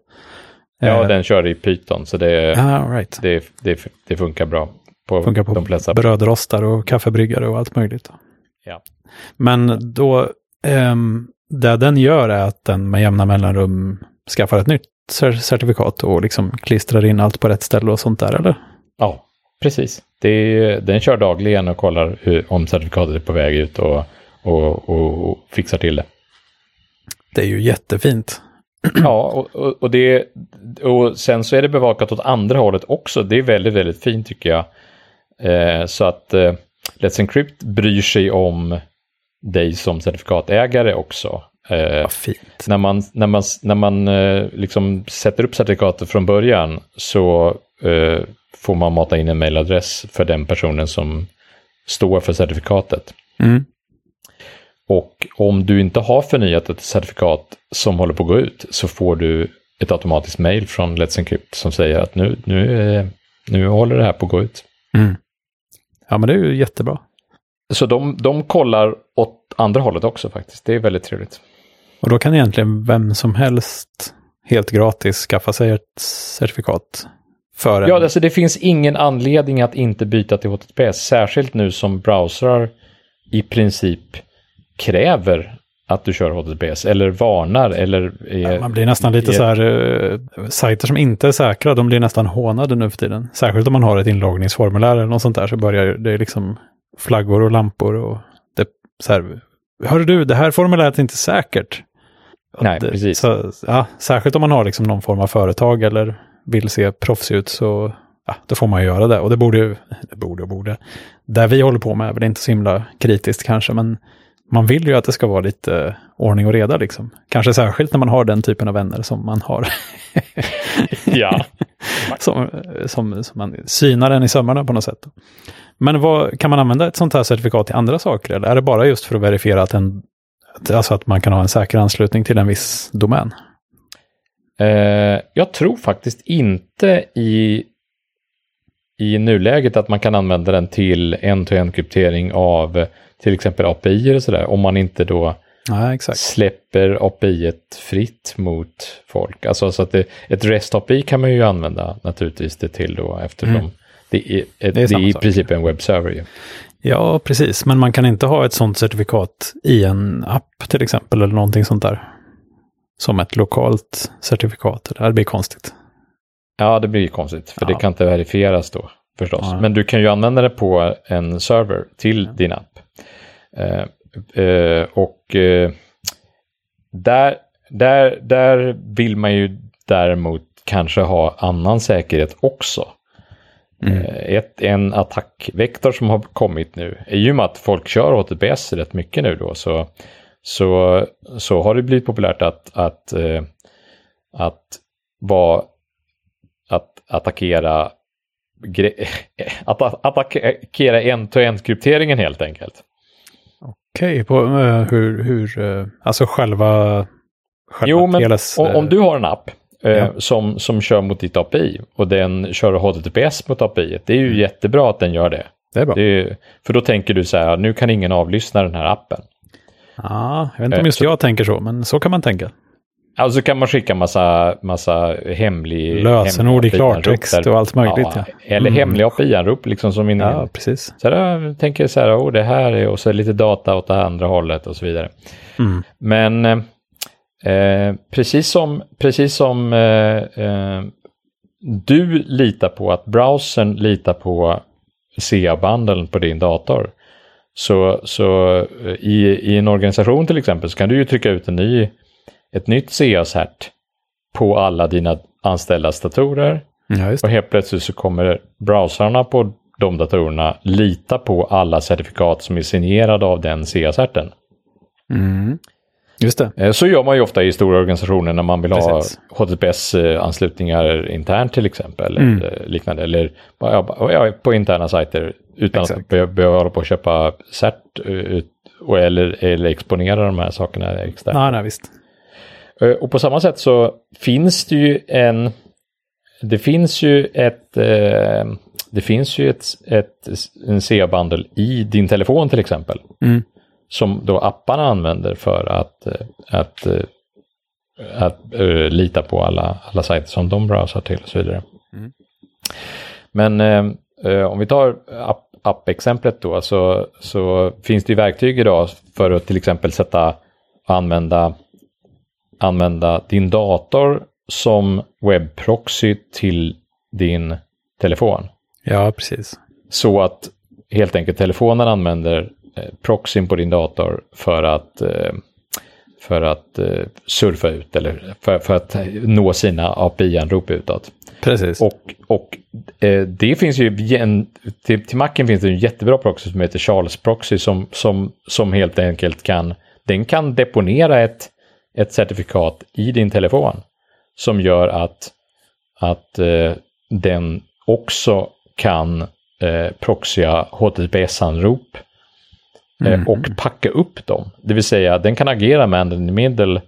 Ja, Eh, den kör i Python så det, ah, right. det, det, det funkar bra på, Funkar på de flesta. brödrostar och kaffebryggare och allt möjligt. Ja. Men då, ehm, det den gör är att den med jämna mellanrum skaffar ett nytt cer- certifikat och liksom klistrar in allt på rätt ställe och sånt där, eller? Ja, precis. Det är, den kör dagligen och kollar hur, om certifikatet är på väg ut och, och, och, och fixar till det. Det är ju jättefint. Ja, och, och, och, det, och sen så är det bevakat åt andra hållet också. Det är väldigt, väldigt fint tycker jag. Eh, så att eh, Let's Encrypt bryr sig om dig som certifikatägare också. Eh, Vad fint. när man, när man, när man eh, liksom sätter upp certifikatet från början så eh, får man mata in en mailadress för den personen som står för certifikatet. Mm. Och om du inte har förnyat ett certifikat som håller på att gå ut så får du ett automatiskt mail från Let's Encrypt som säger att nu, nu, eh, nu håller det här på att gå ut. Mm. Ja, men det är ju jättebra. Så de, de kollar åt andra hållet också faktiskt. Det är väldigt trevligt. Och då kan egentligen vem som helst helt gratis skaffa sig ett certifikat för en. Ja, alltså det finns ingen anledning att inte byta till HTTPS, särskilt nu som browsrar i princip kräver att du kör HTTPS eller varnar eller... Är, Man blir nästan lite är- så här, eh, sajter som inte är säkra, de blir nästan hånade nu för tiden. Särskilt om man har ett inloggningsformulär eller något sånt där så börjar det är liksom flaggor och lampor och det så här, hörru du, det här formuläret är inte säkert. Nej, det, precis. Så, ja, särskilt om man har liksom någon form av företag eller vill se proffsig ut så ja, då får man ju göra det. Och det borde, det borde och borde. Där vi håller på med är väl inte så himla kritiskt kanske, men man vill ju att det ska vara lite ordning och reda liksom. Kanske särskilt när man har den typen av vänner som man har. ja. som, som, som man synar den i sömmarna på något sätt. Men vad, kan man använda ett sånt här certifikat till andra saker? Eller är det bara just för att verifiera att, en, alltså att man kan ha en säker anslutning till en viss domän? Eh, jag tror faktiskt inte i, i nuläget att man kan använda den till en-to-en kryptering av till exempel API och sådär. Om man inte då ja, släpper API fritt mot folk. Alltså så att det, ett REST-API kan man ju använda naturligtvis det till då eftersom mm. det är, ett, det är, det är i princip en webbserver. Ja, precis. Men man kan inte ha ett sånt certifikat i en app till exempel eller någonting sånt där. Som ett lokalt certifikat. Det blir konstigt. Ja, det blir konstigt. För ja. det kan inte verifieras då förstås. Ja. Men du kan ju använda det på en server till din app. Eh, eh, och eh, där, där, där vill man ju däremot kanske ha annan säkerhet också. Mm. Ett, en attackvektor som har kommit nu är ju med att folk kör HTTPS rätt mycket nu då så, så, så har det blivit populärt att, att, att, vara, att attackera att attackera en-to-en-krypteringen helt enkelt. Okej, på uh, hur, hur uh, alltså själva, själva Jo, men TLS, om, om, du har en app ja. som, som kör mot ditt API och den kör HTTPS mot API, det är ju mm. jättebra att den gör det. Det är bra. Det är, för då tänker du så här, nu kan ingen avlyssna den här appen. Ja, jag vet inte om just jag tänker så, men så kan man tänka. Alltså kan man skicka massa, massa hemlig... Lösenord i klartext och allt möjligt. Ja, ja. Eller mm. hemliga API-anrop liksom som in, Ja, precis. Så jag tänker så här, oh, det här är och så lite data åt det andra hållet och så vidare. Mm. Men eh, precis som, precis som eh, eh, du litar på att browsern litar på CA-bandeln på din dator. Så, så eh, i, i en organisation till exempel så kan du ju trycka ut en ny ett nytt CA-cert på alla dina anställdas datorer. Ja, och helt plötsligt så kommer browsarna på de datorerna lita på alla certifikat som är signerade av den CA-certen. Mm. Just det. Eh, så gör man ju ofta i stora organisationer när man vill Precis. ha HTTPS-anslutningar internt till exempel. Mm. Eller liknande. Eller ja, på interna sajter utan Exakt. att behöva hålla på och köpa cert ut, eller, eller exponera de här sakerna externt. Nej, nej, visst. Eh, och på samma sätt så finns det ju en det finns ju ett eh, det finns ju ett, ett en CA-bundle i din telefon till exempel. Mm. Som då apparna använder för att, eh, att, att, uh, lita på alla, alla sajter som de browsar till och så vidare. Mm. Men uh, om vi tar app, app-exemplet då så, så finns det ju verktyg idag för att till exempel sätta använda använda din dator som webbproxy till din telefon. Ja, precis. Så att helt enkelt telefonen använder eh, proxyn på din dator för att, eh, för att eh, surfa ut eller för, för att nå sina API-anrop utåt. Precis. Och, och eh, det finns ju, till, till Macen finns det en jättebra proxy som heter Charles Proxy som, som, som helt enkelt kan, den kan deponera ett ett certifikat i din telefon som gör att, att eh, den också kan eh, proxya HTTPS-anrop eh, mm. och packa upp dem. Det vill säga den kan agera med middle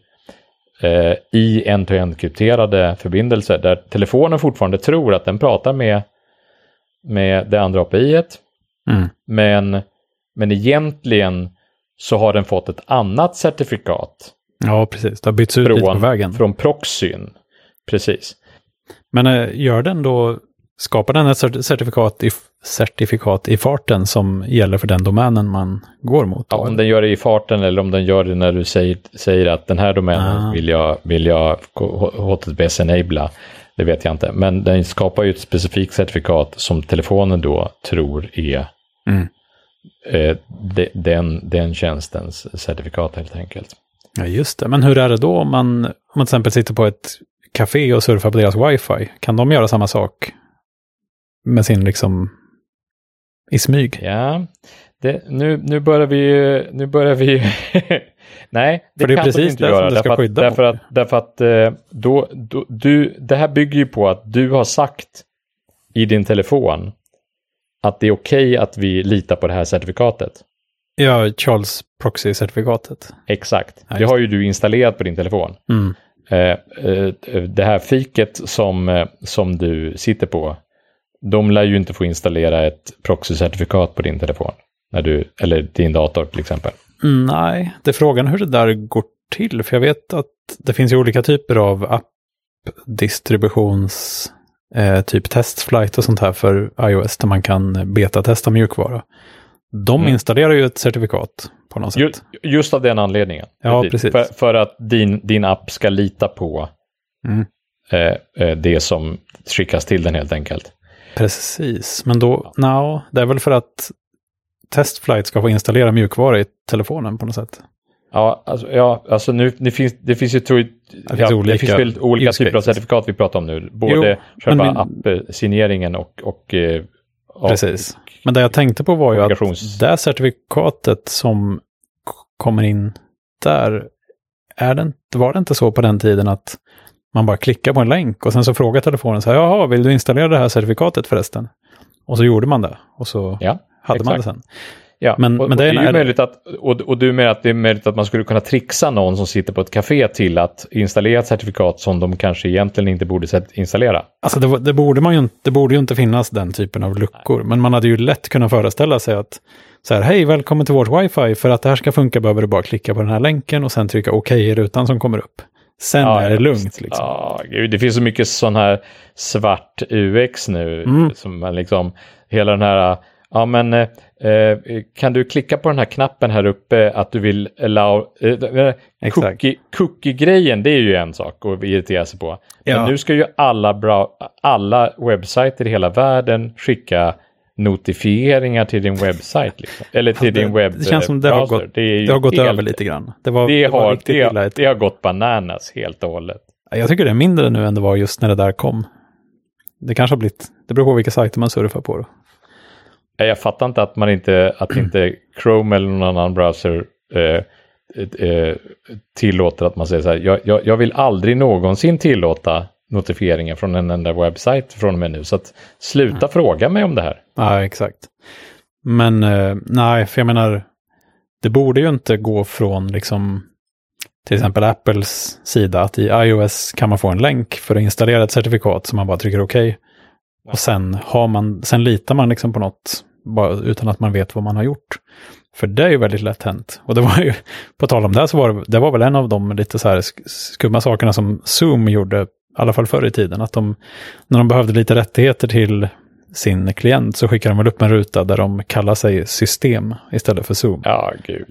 eh, i en-to-en krypterade förbindelser där telefonen fortfarande tror att den pratar med, med det andra API. Mm. Men, men egentligen så har den fått ett annat certifikat Ja, precis. Det har bytts ut från, lite på vägen. Från proxyn. Precis. Men äh, gör den då, skapar den ett certifikat i, certifikat i farten som gäller för den domänen man går mot? Ja, om den gör det i farten eller om den gör det när du säger, säger att den här domänen ah. vill jag, vill jag HTTPS enabla. Det vet jag inte. Men den skapar ju ett specifikt certifikat som telefonen då tror är mm. eh, de, den, den tjänstens certifikat helt enkelt. Ja, just det. Men hur är det då om man, om man till exempel sitter på ett café och surfar på deras wifi? Kan de göra samma sak? Med sin liksom i smyg. Ja, det, nu, nu börjar vi ju, nu börjar vi ju Nej, det, För det är kan precis inte det som göra. ska därför att, därför att, därför att eh, då, då, du, det här bygger ju på att du har sagt i din telefon att det är okej att vi litar på det här certifikatet. Ja, Charles Proxy-certifikatet. Exakt. Ja, det har ju du installerat på din telefon. Mm. Eh, eh, det här fiket som, eh, som du sitter på, de lär ju inte få installera ett proxy-certifikat på din telefon. När du, eller din dator till exempel. Mm, Nej, det är frågan hur det där går till. För jag vet att det finns ju olika typer av app-distributions, eh, typ testflight och sånt här för iOS där man kan betatesta mjukvara. De Mm. installerar ju ett certifikat på något sätt. Just, av den anledningen. Ja, precis. För, för att din, din app ska lita på Mm. eh, eh, det som skickas till den helt enkelt. Precis, men då, no, det är väl för att testflight ska få installera mjukvara i telefonen på något sätt. Ja, alltså, ja, alltså nu, det, finns, det finns ju tror, finns ja, det olika finns väl olika typer av certifikat vi pratar om nu. Både Jo, själva men app-signeringen och, och eh, ja, Precis. Men det jag tänkte på var ju att det certifikatet som kommer in där, är det var det inte så på den tiden att man bara klickar på en länk och sen så frågar telefonen så här, jaha, vill du installera det här certifikatet förresten? Och så gjorde man det och så Ja, hade man det exakt. sen. Ja, Men- och, men och det det är är ju möjligt att, och, och du menar att det är möjligt att man skulle kunna trixa någon som sitter på ett café till att installera ett certifikat som de kanske egentligen inte borde installera. Alltså det, det, borde man ju, det borde ju inte finnas den typen av luckor. Men man hade ju lätt kunnat föreställa sig att så här, hej, välkommen till vårt wifi. För att det här ska funka behöver du bara klicka på den här länken och sen trycka OK i rutan som kommer upp. Sen Ja, är det lugnt liksom. Ja, gud, det finns så mycket sån här svart UX nu. Mm. Som man liksom, hela den här, ja men eh, eh, kan du klicka på den här knappen här uppe att du vill allow, eh, eh, cookie, cookie-grejen det är ju en sak att irritera sig på. Ja. Men nu ska ju alla, bra, alla webbsajter i hela världen skicka notifieringar till din webbsajt. Liksom. Eller till det- din webbbrowser. det känns som det har gått- det, Det har gått helt- över lite grann. Det var, Det, var har, det, ett- det har gått bananas helt och hållet. Jag tycker det är mindre nu än det var just när det där kom. Det kanske har blivit, det beror på vilka sajter man surfar på. Då. Jag fattar inte att man inte, att inte Chrome eller någon annan browser eh, eh, tillåter att man säger så här. Jag, jag, jag vill aldrig någonsin tillåta notifieringar från en enda webbsajt från och med nu. Så att sluta fråga mig om det här. Ja, exakt. Men eh, nej, för jag menar, det borde ju inte gå från liksom till exempel Apples sida att i iOS kan man få en länk för att installera ett certifikat som man bara trycker OK. Och sen, har man, sen litar man liksom på något bara utan att man vet vad man har gjort. För det är ju väldigt lätt hänt. Och det var ju, på tal om det, så var det, det var väl en av de lite så här sk- skumma sakerna som Zoom gjorde, i alla fall förr i tiden. Att de, när de behövde lite rättigheter till sin klient så skickar de väl upp en ruta där de kallar sig system istället för Zoom. Ja, gud.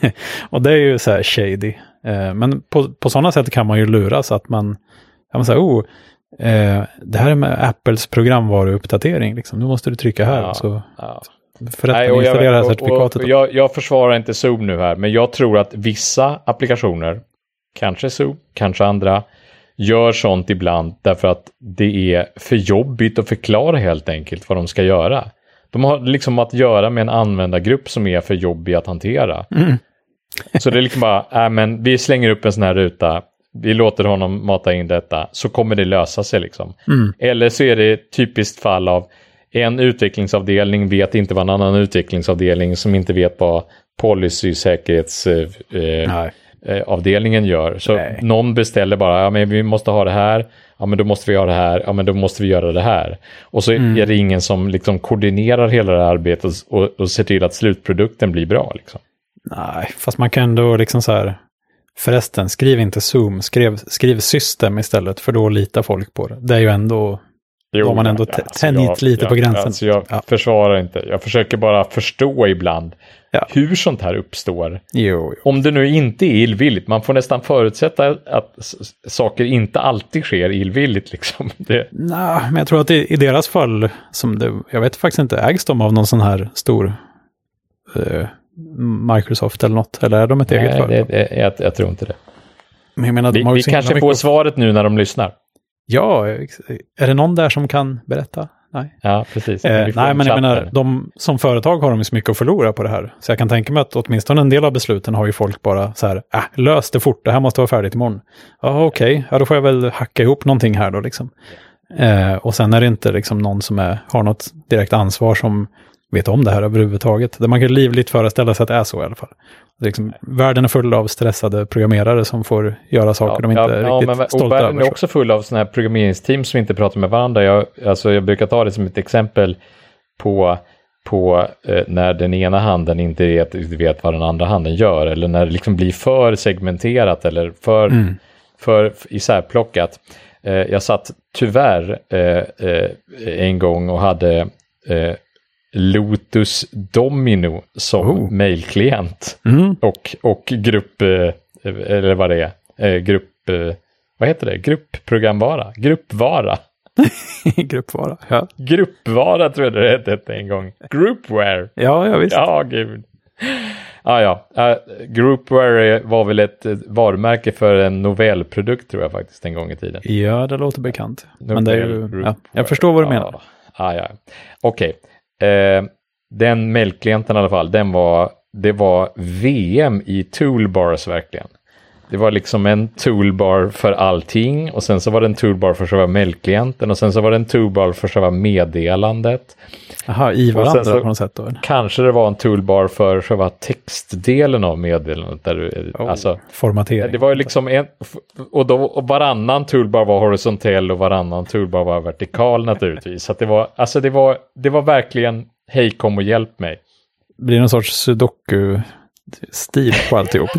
och det är ju så här shady. Eh, men på, på sådana sätt kan man ju luras att man, ja, man säger, oh, eh, det här är med Apples programvaruuppdatering, liksom. nu måste du trycka här. Ja, så ja. för att Nej, och jag, installerar det här och- certifikatet. och jag, jag försvarar inte Zoom nu här, men jag tror att vissa applikationer, kanske Zoom, kanske andra, gör sånt ibland därför att det är för jobbigt att förklara helt enkelt vad de ska göra. De har liksom att göra med en användargrupp som är för jobbig att hantera. Mm. Så det är liksom bara, äh, men vi slänger upp en sån här ruta, vi låter honom mata in detta, så kommer det lösa sig liksom. Mm. Eller så är det ett typiskt fall av en utvecklingsavdelning vet inte vad en annan utvecklingsavdelning som inte vet vad policy säkerhetsavdelningen eh, Nej. Eh, avdelningen gör. Så Nej. någon beställer bara, ja men vi måste ha det här, ja men då måste vi ha det här, ja men då måste vi göra det här. Och så Mm. är det ingen som liksom koordinerar hela det här arbetet och, och ser till att slutprodukten blir bra. Liksom. Nej, fast man kan ändå liksom så här, förresten, skriv inte Zoom, skriv, skriv system istället, för då litar folk på det. Det är ju ändå, Då har man ändå t- tänjt lite på gränsen. Alltså jag Ja. försvarar inte, jag försöker bara förstå ibland Ja. hur sånt här uppstår. jo, jo. Om det nu inte är illvilligt, man får nästan förutsätta att saker inte alltid sker illvilligt. Liksom. Det, Nej, men jag tror att i, i deras fall, som det, jag vet faktiskt inte, ägs de av någon sån här stor eh, Microsoft eller något? Eller är de ett eget nej, det, företag? det, jag, jag tror inte det. Men menar, Vi, de vi kanske mycket får att- svaret nu när de lyssnar. Ja, är det någon där som kan berätta? Nej. Ja, precis. Eh, Vi får nej, en men jag menar, de, som företag har de ju så mycket att förlora på det här. Så jag kan tänka mig att åtminstone en del av besluten har ju folk bara så här, äh, lös det fort, det här måste vara färdigt imorgon. Ja, okej, ja, då får jag väl hacka ihop någonting här då liksom. Eh, och sen är det inte liksom någon som är, har något direkt ansvar som vet om det här överhuvudtaget. Det man kan livligt föreställa sig att det är så i alla fall. Liksom, världen är full av stressade programmerare som får göra saker de inte är riktigt men, stolta och världen över. är så. också full av sådana här programmeringsteam som inte pratar med varandra. Jag, alltså, jag brukar ta det som ett exempel på, på eh, när den ena handen inte vet, vet vad den andra handen gör. Eller när det liksom blir för segmenterat eller för, Mm. för isärplockat. Eh, jag satt tyvärr eh, eh, en gång och hade eh, Lotus Domino som Oh. mailklient Mm. och, och grupp, eh, eller vad det är, eh, grupp, eh, vad heter det, gruppprogramvara, gruppvara. Gruppvara. Ja, Gruppvara tror jag det hette en gång. Groupware. ja, ja visst. Ja, gud. Ah, ja, uh, Groupware var väl ett varumärke för en novellprodukt tror jag faktiskt en gång i tiden. Ja, det låter bekant. Men det är ju, Novell, ja, jag förstår vad du menar. Ah, ja. Okej. Eh, den mailklienten i alla fall, den var, det var VM i toolbars verkligen. Det var liksom en toolbar för allting och sen så var det en toolbar för själva mailklienten och sen så var det en toolbar för själva meddelandet. Jaha, i varandra så- på något sätt då? Kanske det var en toolbar för själva textdelen av meddelandet. Där du, Oh, alltså, Formatering. det var ju liksom en, och, då, och varannan toolbar var horisontell och varannan toolbar var vertikal naturligtvis. Så det var, alltså det var, det var verkligen hej kom och hjälp mig. Blir det någon sorts sudoku-stil på alltihop?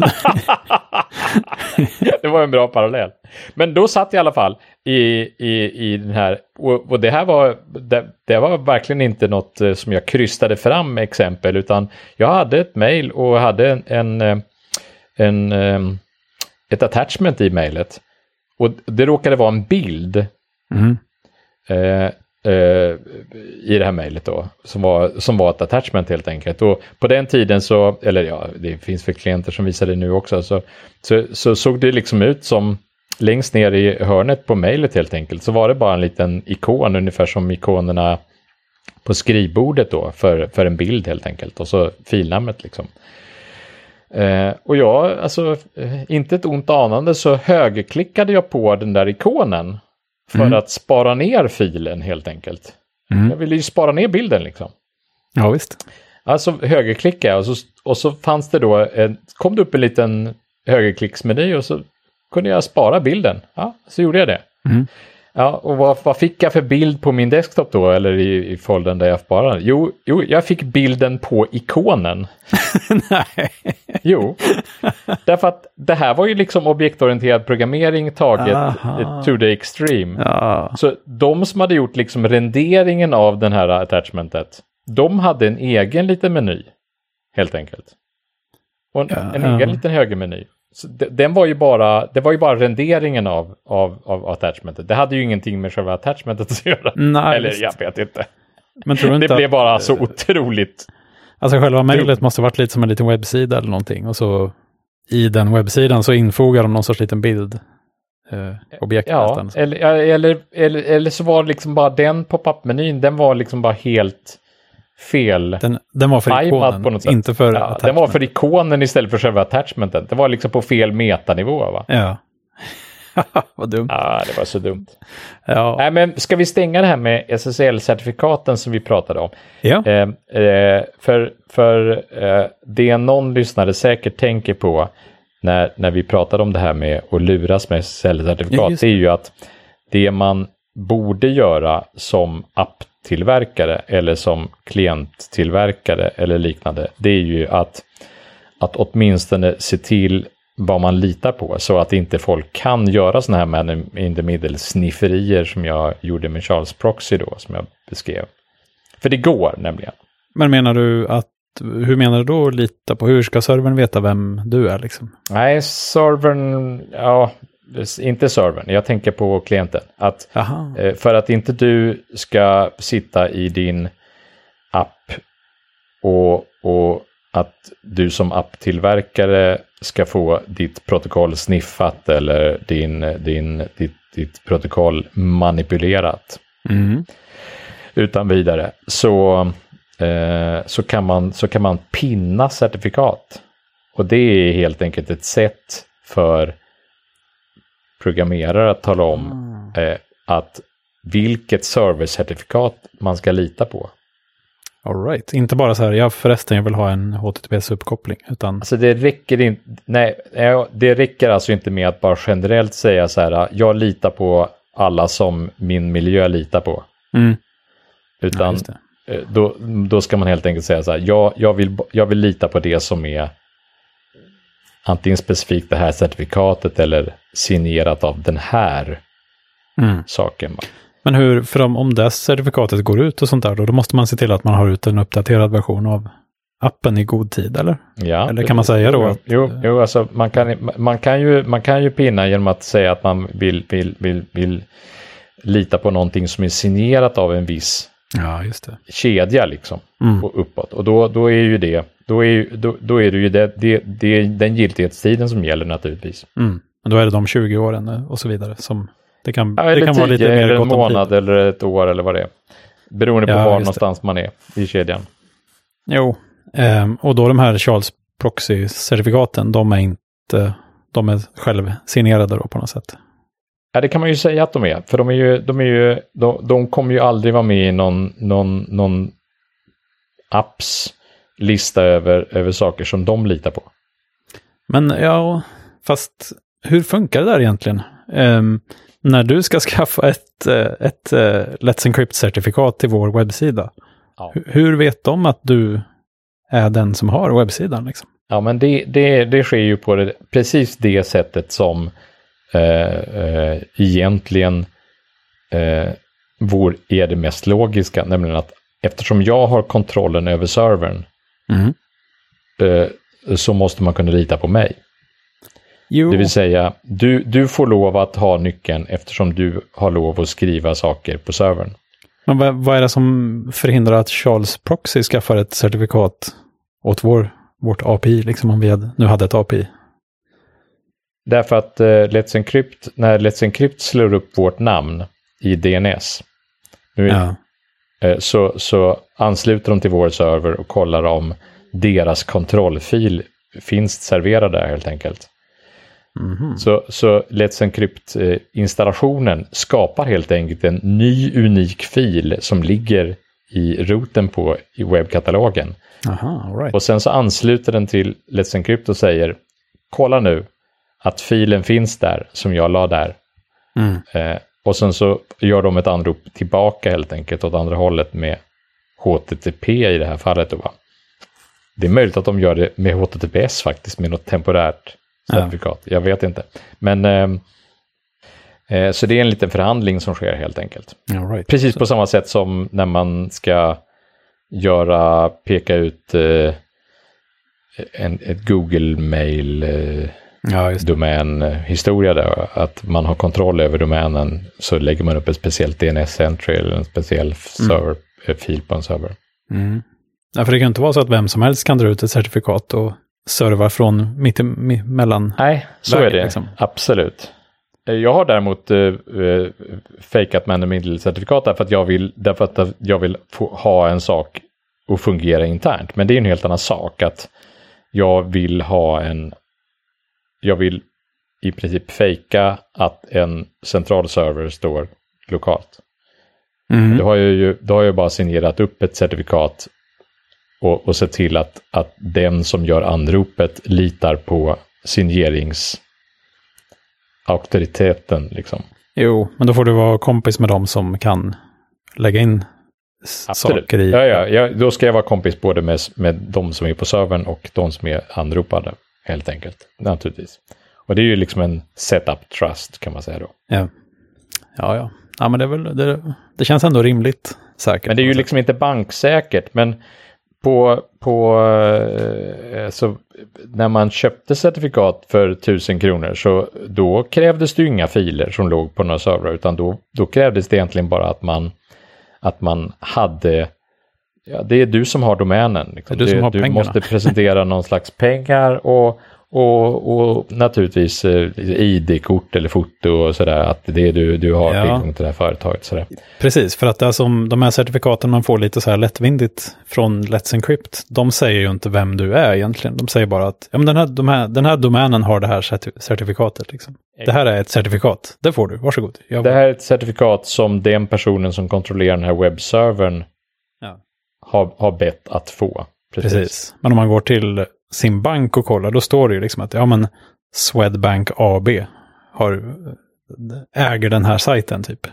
det var en bra parallell. Men då satt jag i alla fall i, i, i den här, och, och det här var, det, det var verkligen inte något eh, som jag krystade fram med exempel, utan jag hade ett mail och hade en, en, eh, en, eh, ett attachment i mejlet. Och det råkade vara en bild Mm. eh, Eh, i det här mejlet då, som var, som var ett attachment helt enkelt. Och på den tiden så, eller ja, det finns väl klienter som visar det nu också, så, så, så såg det liksom ut som längst ner i hörnet på mejlet helt enkelt, så var det bara en liten ikon, ungefär som ikonerna på skrivbordet då, för, för en bild helt enkelt, och så filnamnet liksom. Eh, och jag, alltså, eh, inte ett ont anande så högerklickade jag på den där ikonen för Mm. att spara ner filen helt enkelt. Mm. Jag ville ju spara ner bilden liksom. Ja, visst. Alltså högerklickade jag och så, och så fanns det då, en, kom det upp en liten högerklicksmeny och så kunde jag spara bilden. Ja, så gjorde jag det. Mm. Ja, och vad, vad fick jag för bild på min desktop då, eller i, i foldern där jag sparade? Jo, jo, jag fick bilden på ikonen. Nej. Jo, därför att det här var ju liksom objektorienterad programmering taget Aha. to the extreme. Ja. Så de som hade gjort liksom renderingen av den här attachmentet, de hade en egen liten meny, helt enkelt. Och en, Ja, en ja. egen liten högermeny. Den var ju bara, det var ju bara renderingen av, av, av attachmentet. Det hade ju ingenting med själva attachmentet att göra. Nej, Eller visst. jag vet inte. Men tror inte Det blev bara så otroligt. Alltså själva mejlet måste varit lite som en liten webbsida eller någonting. Och så i den webbsidan så infogar de någon sorts liten bild. Eh, objekt Ja, nästan. eller, eller, eller, eller så var det liksom bara den pop-up-menyn, den var liksom bara helt fel. Den, den var för ikonen, på något sätt. inte för Ja, den var för ikonen istället för själva attachmenten. Det var liksom på fel metanivå va? Ja. Vad dumt. Ja, det var så dumt. Ja. Nej, men ska vi stänga det här med SSL-certifikaten som vi pratade om? ja. Eh, eh, för för eh, det någon lyssnare säkert tänker på när, när vi pratade om det här med att luras med Ja, SSL-certifikat, just det är ju att det man borde göra som apptillverkare eller som klienttillverkare eller liknande, det är ju att, att åtminstone se till vad man litar på så att inte folk kan göra sådana här man in the middle snifferier som jag gjorde med Charles Proxy då, som jag beskrev. För det går nämligen. Men menar du att, hur menar du då lita på, hur ska servern veta vem du är liksom? Nej, servern, ja, inte servern, jag tänker på klienten. Att Jaha. eh, för att inte du ska sitta i din app och, och att du som apptillverkare ska få ditt protokoll sniffat eller din, din, ditt, ditt protokoll manipulerat. Mm. utan vidare så, eh, så, kan man, så kan man pinna certifikat. Och det är helt enkelt ett sätt för programmerare att tala om eh, att vilket servercertifikat man ska lita på. All right. Inte bara så här, ja förresten jag vill ha en HTTPS-uppkoppling, utan... Alltså det räcker inte, nej, det räcker alltså inte med att bara generellt säga så här, jag litar på alla som min miljö litar på. Mm. Utan ja, då, då ska man helt enkelt säga så här, jag, jag, vill, jag vill lita på det som är antingen specifikt det här certifikatet eller signerat av den här mm. saken. Men hur, för om, om det certifikatet går ut och sånt där, då, då måste man se till att man har ut en uppdaterad version av appen i god tid, eller? Ja. Eller kan man säga då? Att, jo, jo alltså man kan, man, kan ju, man kan ju pinna genom att säga att man vill, vill, vill, vill lita på någonting som är signerat av en viss ja, kedja liksom. Mm. Och uppåt. Och då, då är ju det, då är, då, då är det ju det, det, det, den giltighetstiden som gäller naturligtvis. Mm. Men då är det de 20 åren och så vidare som det kan, ja, det kan vara lite mer eller en månad eller ett år eller vad det är. Beroende på ja, var någonstans man är i kedjan. Jo, ehm, och då de här Charles Proxy-certifikaten, de är inte, de är självsignerade då på något sätt. Ja, det kan man ju säga att de är, för de är ju, de är ju, de, de kommer ju aldrig vara med i någon, någon, någon apps lista över, över saker som de litar på. Men ja, fast hur funkar det där egentligen? Um, när du ska skaffa ett, eh, ett, eh, Let's Encrypt-certifikat till vår webbsida, ja. hur vet de att du är den som har webbsidan? Liksom? Ja, men det, det, det sker ju på det, precis det sättet som eh, eh, egentligen eh, vår, är det mest logiska, nämligen att eftersom jag har kontrollen över servern mm. eh, så måste man kunna lita på mig. Jo. Det vill säga, du, du får lov att ha nyckeln eftersom du har lov att skriva saker på servern. Men vad, vad är det som förhindrar att Charles Proxy skaffar ett certifikat åt vår, vårt API, liksom om vi hade, nu hade ett API? Därför att uh, Let's Encrypt, när Let's Encrypt slår upp vårt namn i DNS, nu, ja. Uh, så, så ansluter de till vår server och kollar om deras kontrollfil finns serverad där helt enkelt. Mm. Så, så Let's Encrypt-installationen skapar helt enkelt en ny unik fil som ligger i roten på i webbkatalogen. Aha, right. Och sen så ansluter den till Let's Encrypt och säger kolla nu att filen finns där som jag la där. Mm. Eh, och sen så gör de ett anrop tillbaka helt enkelt åt andra hållet med HTTP i det här fallet. Då, va? Det är möjligt att de gör det med HTTPS faktiskt, med något temporärt certifikat. Ja. Jag vet inte. Men ehm, eh, så det är en liten förhandling som sker helt enkelt. Right. Precis på samma sätt som när man ska göra, peka ut eh, en, ett Google-mail eh, ja, domänhistoria där, att man har kontroll över domänen så lägger man upp ett speciellt DNS-entry eller en speciell mm. på en server. Mm. Ja, för det kan inte vara så att vem som helst kan dra ut ett certifikat och serva från mitt emellan. Nej, så vägen, är det. Liksom. Absolut. Jag har däremot uh, uh, fejkat man in middle-certifikat därför att jag vill, därför att jag vill få, ha en sak och fungera internt. Men det är en helt annan sak att jag vill ha en, jag vill i princip fejka att en central server står lokalt. Mm. Då, har jag ju, då har jag bara signerat upp ett certifikat och, och se till att, att den som gör anropet litar på signeringsauktoriteten. Liksom. Jo, men då får du vara kompis med dem som kan lägga in Absolut. saker i. Ja, ja, ja, då ska jag vara kompis både med, med de som är på servern och de som är anropade. Helt enkelt, naturligtvis. Och det är ju liksom en setup trust kan man säga då. Ja, ja, ja. ja men det, är väl, det, det känns ändå rimligt säkert. Men det är ju liksom inte banksäkert. Men på, på eh, så när man köpte certifikat för 1000 kronor så då krävdes det inga filer som låg på några servrar utan då, då krävdes det egentligen bara att man, att man hade Ja, det är du som har domänen. Liksom. Du, som har du måste presentera någon slags pengar och, Och, och naturligtvis eh, ID-kort eller foto och sådär, att det är du, du har Ja. tillgång till det här företaget. Sådär. Precis, för att det är som de här certifikaten man får lite så här lättvindigt från Let's Encrypt, de säger ju inte vem du är egentligen. De säger bara att ja, men den, här, de här, den här domänen har det här certi- certifikatet. Liksom. Det här är ett certifikat, det får du, varsågod. Jag, Det här är ett certifikat som den personen som kontrollerar den här webbservern. Har, har bett att få. Precis. Men om man går till sin bank och kollar, då står det ju liksom att ja men Swedbank AB har, äger den här sajten typ.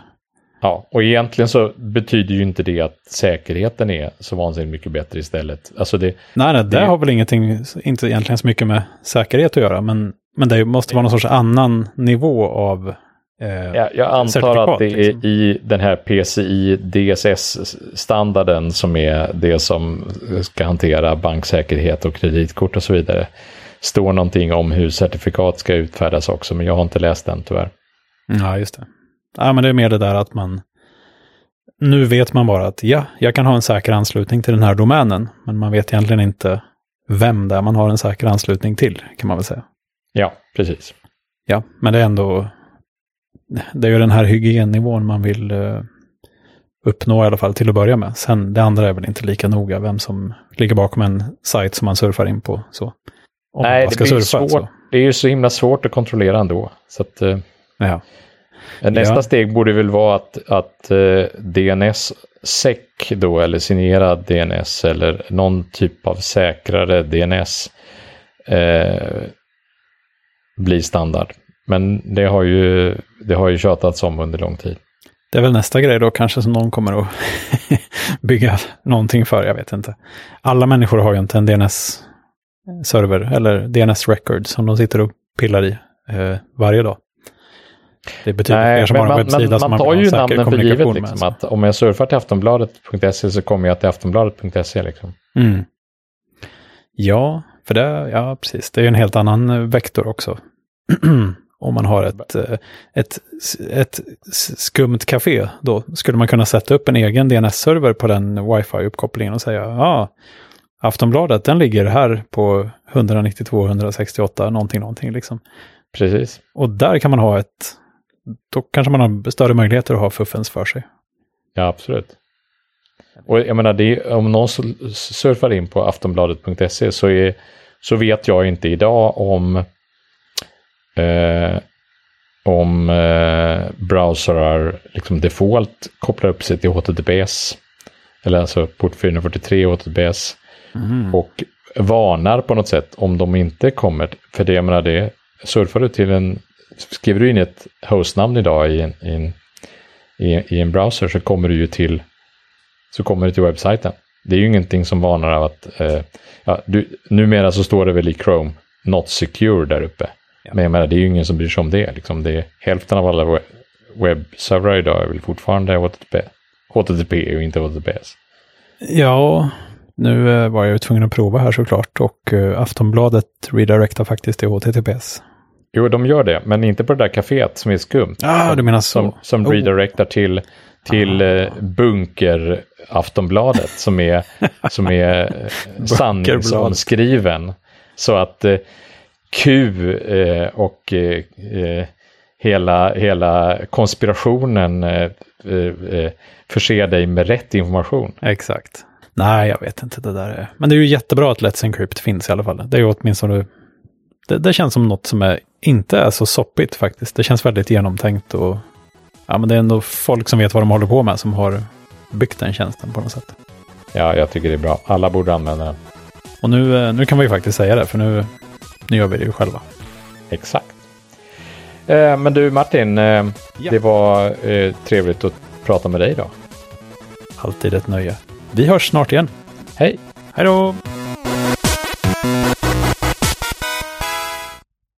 Ja, och egentligen så betyder ju inte det att säkerheten är så vansinnigt mycket bättre istället. Alltså det, Nej, nej det Det- har väl ingenting, inte egentligen så mycket med säkerhet att göra, men, men det måste vara någon sorts annan nivå av eh, Ja, jag antar att det är liksom. i den här PCI DSS-standarden som är det som ska hantera banksäkerhet och kreditkort och så vidare. Står någonting om hur certifikat ska utfärdas också, men jag har inte läst den tyvärr. Ja, just det. Ja, men det är mer det där att man... Nu vet man bara att ja, jag kan ha en säker anslutning till den här domänen, men man vet egentligen inte vem det är man har en säker anslutning till, kan man väl säga. Ja, precis. Ja, men det är ändå... Det är ju den här hygiennivån man vill eh, uppnå i alla fall till att börja med. Sen det andra är väl inte lika noga vem som ligger bakom en sajt som man surfar in på. Så. Om Nej, det blir surfa, svårt. så. Det är ju så himla svårt att kontrollera ändå. Så att, eh, Ja. nästa Ja. steg borde väl vara att, att eh, DNS-SEC då, eller signerad DNS, eller någon typ av säkrare DNS eh, blir standard. Men det har ju, det har ju tjatats om under lång tid. Det är väl nästa grej då kanske som någon kommer att bygga någonting för, jag vet inte. Alla människor har ju inte en DNS-server eller DNS-record som de sitter och pillar i eh, varje dag. Det betyder fler Nej, som men har en man, webbsida man, som man tar ju säker namnen för givet. Liksom, så. att om jag surfar till aftonbladet.se så kommer jag till aftonbladet.se. Liksom. Mm. Ja, för det, ja precis, det är ju en helt annan eh, vektor också. Om man har ett, eh, ett, ett skumt café, då skulle man kunna sätta upp en egen DNS-server på den wifi-uppkopplingen och säga, ja, Aftonbladet, den ligger här på 192, 168, någonting, någonting liksom. Precis. Och där kan man ha ett, då kanske man har större möjligheter att ha fuffens för sig. Ja, absolut. Och jag menar, är, om någon surfar in på aftonbladet.se så, är, så vet jag inte idag om, eh, om eh, browsrar liksom default kopplar upp sig till HTTPS. Eller alltså port 443 HTTPS. Och varnar på något sätt om de inte kommer. För det, jag menar det, surfar du till en, skriver du in ett hostnamn idag i en, i en, i en browser så kommer du ju till, så kommer du till webbsajten. Det är ju ingenting som varnar av att, eh, ja, du, numera så står det väl i Chrome, not secure där uppe. Men jag menar, det är ju ingen som bryr sig om det. Liksom det är, hälften av alla we- webbservrar idag är väl fortfarande HTTP, HTTP och inte HTTPS. Ja, nu eh, var jag ju tvungen att prova här såklart och eh, Aftonbladet redirectar faktiskt till HTTPS. Jo, de gör det, men inte på det där kaféet som är skumt. Ah, du menar så. Som, som Oh. redirectar till, till eh, bunker Aftonbladet som är, som är sanningsomskriven. Så att Q eh, och eh, eh, hela, hela konspirationen eh, eh, eh, förser dig med rätt information. Exakt. Nej, jag vet inte det där. Är. Men det är ju jättebra att Let's Encrypt finns i alla fall. Det är ju åtminstone... Det, det känns som något som är, inte är så soppigt faktiskt. Det känns väldigt genomtänkt och... Ja, men det är ändå folk som vet vad de håller på med som har byggt den tjänsten på något sätt. Ja, jag tycker det är bra. Alla borde använda den. Och nu, nu kan vi ju faktiskt säga det, för nu, nu gör vi det ju själva. Exakt. Eh, men du Martin, eh, Ja. det var eh, trevligt att prata med dig idag. Alltid ett nöje. Vi hörs snart igen. Hej! Hej då!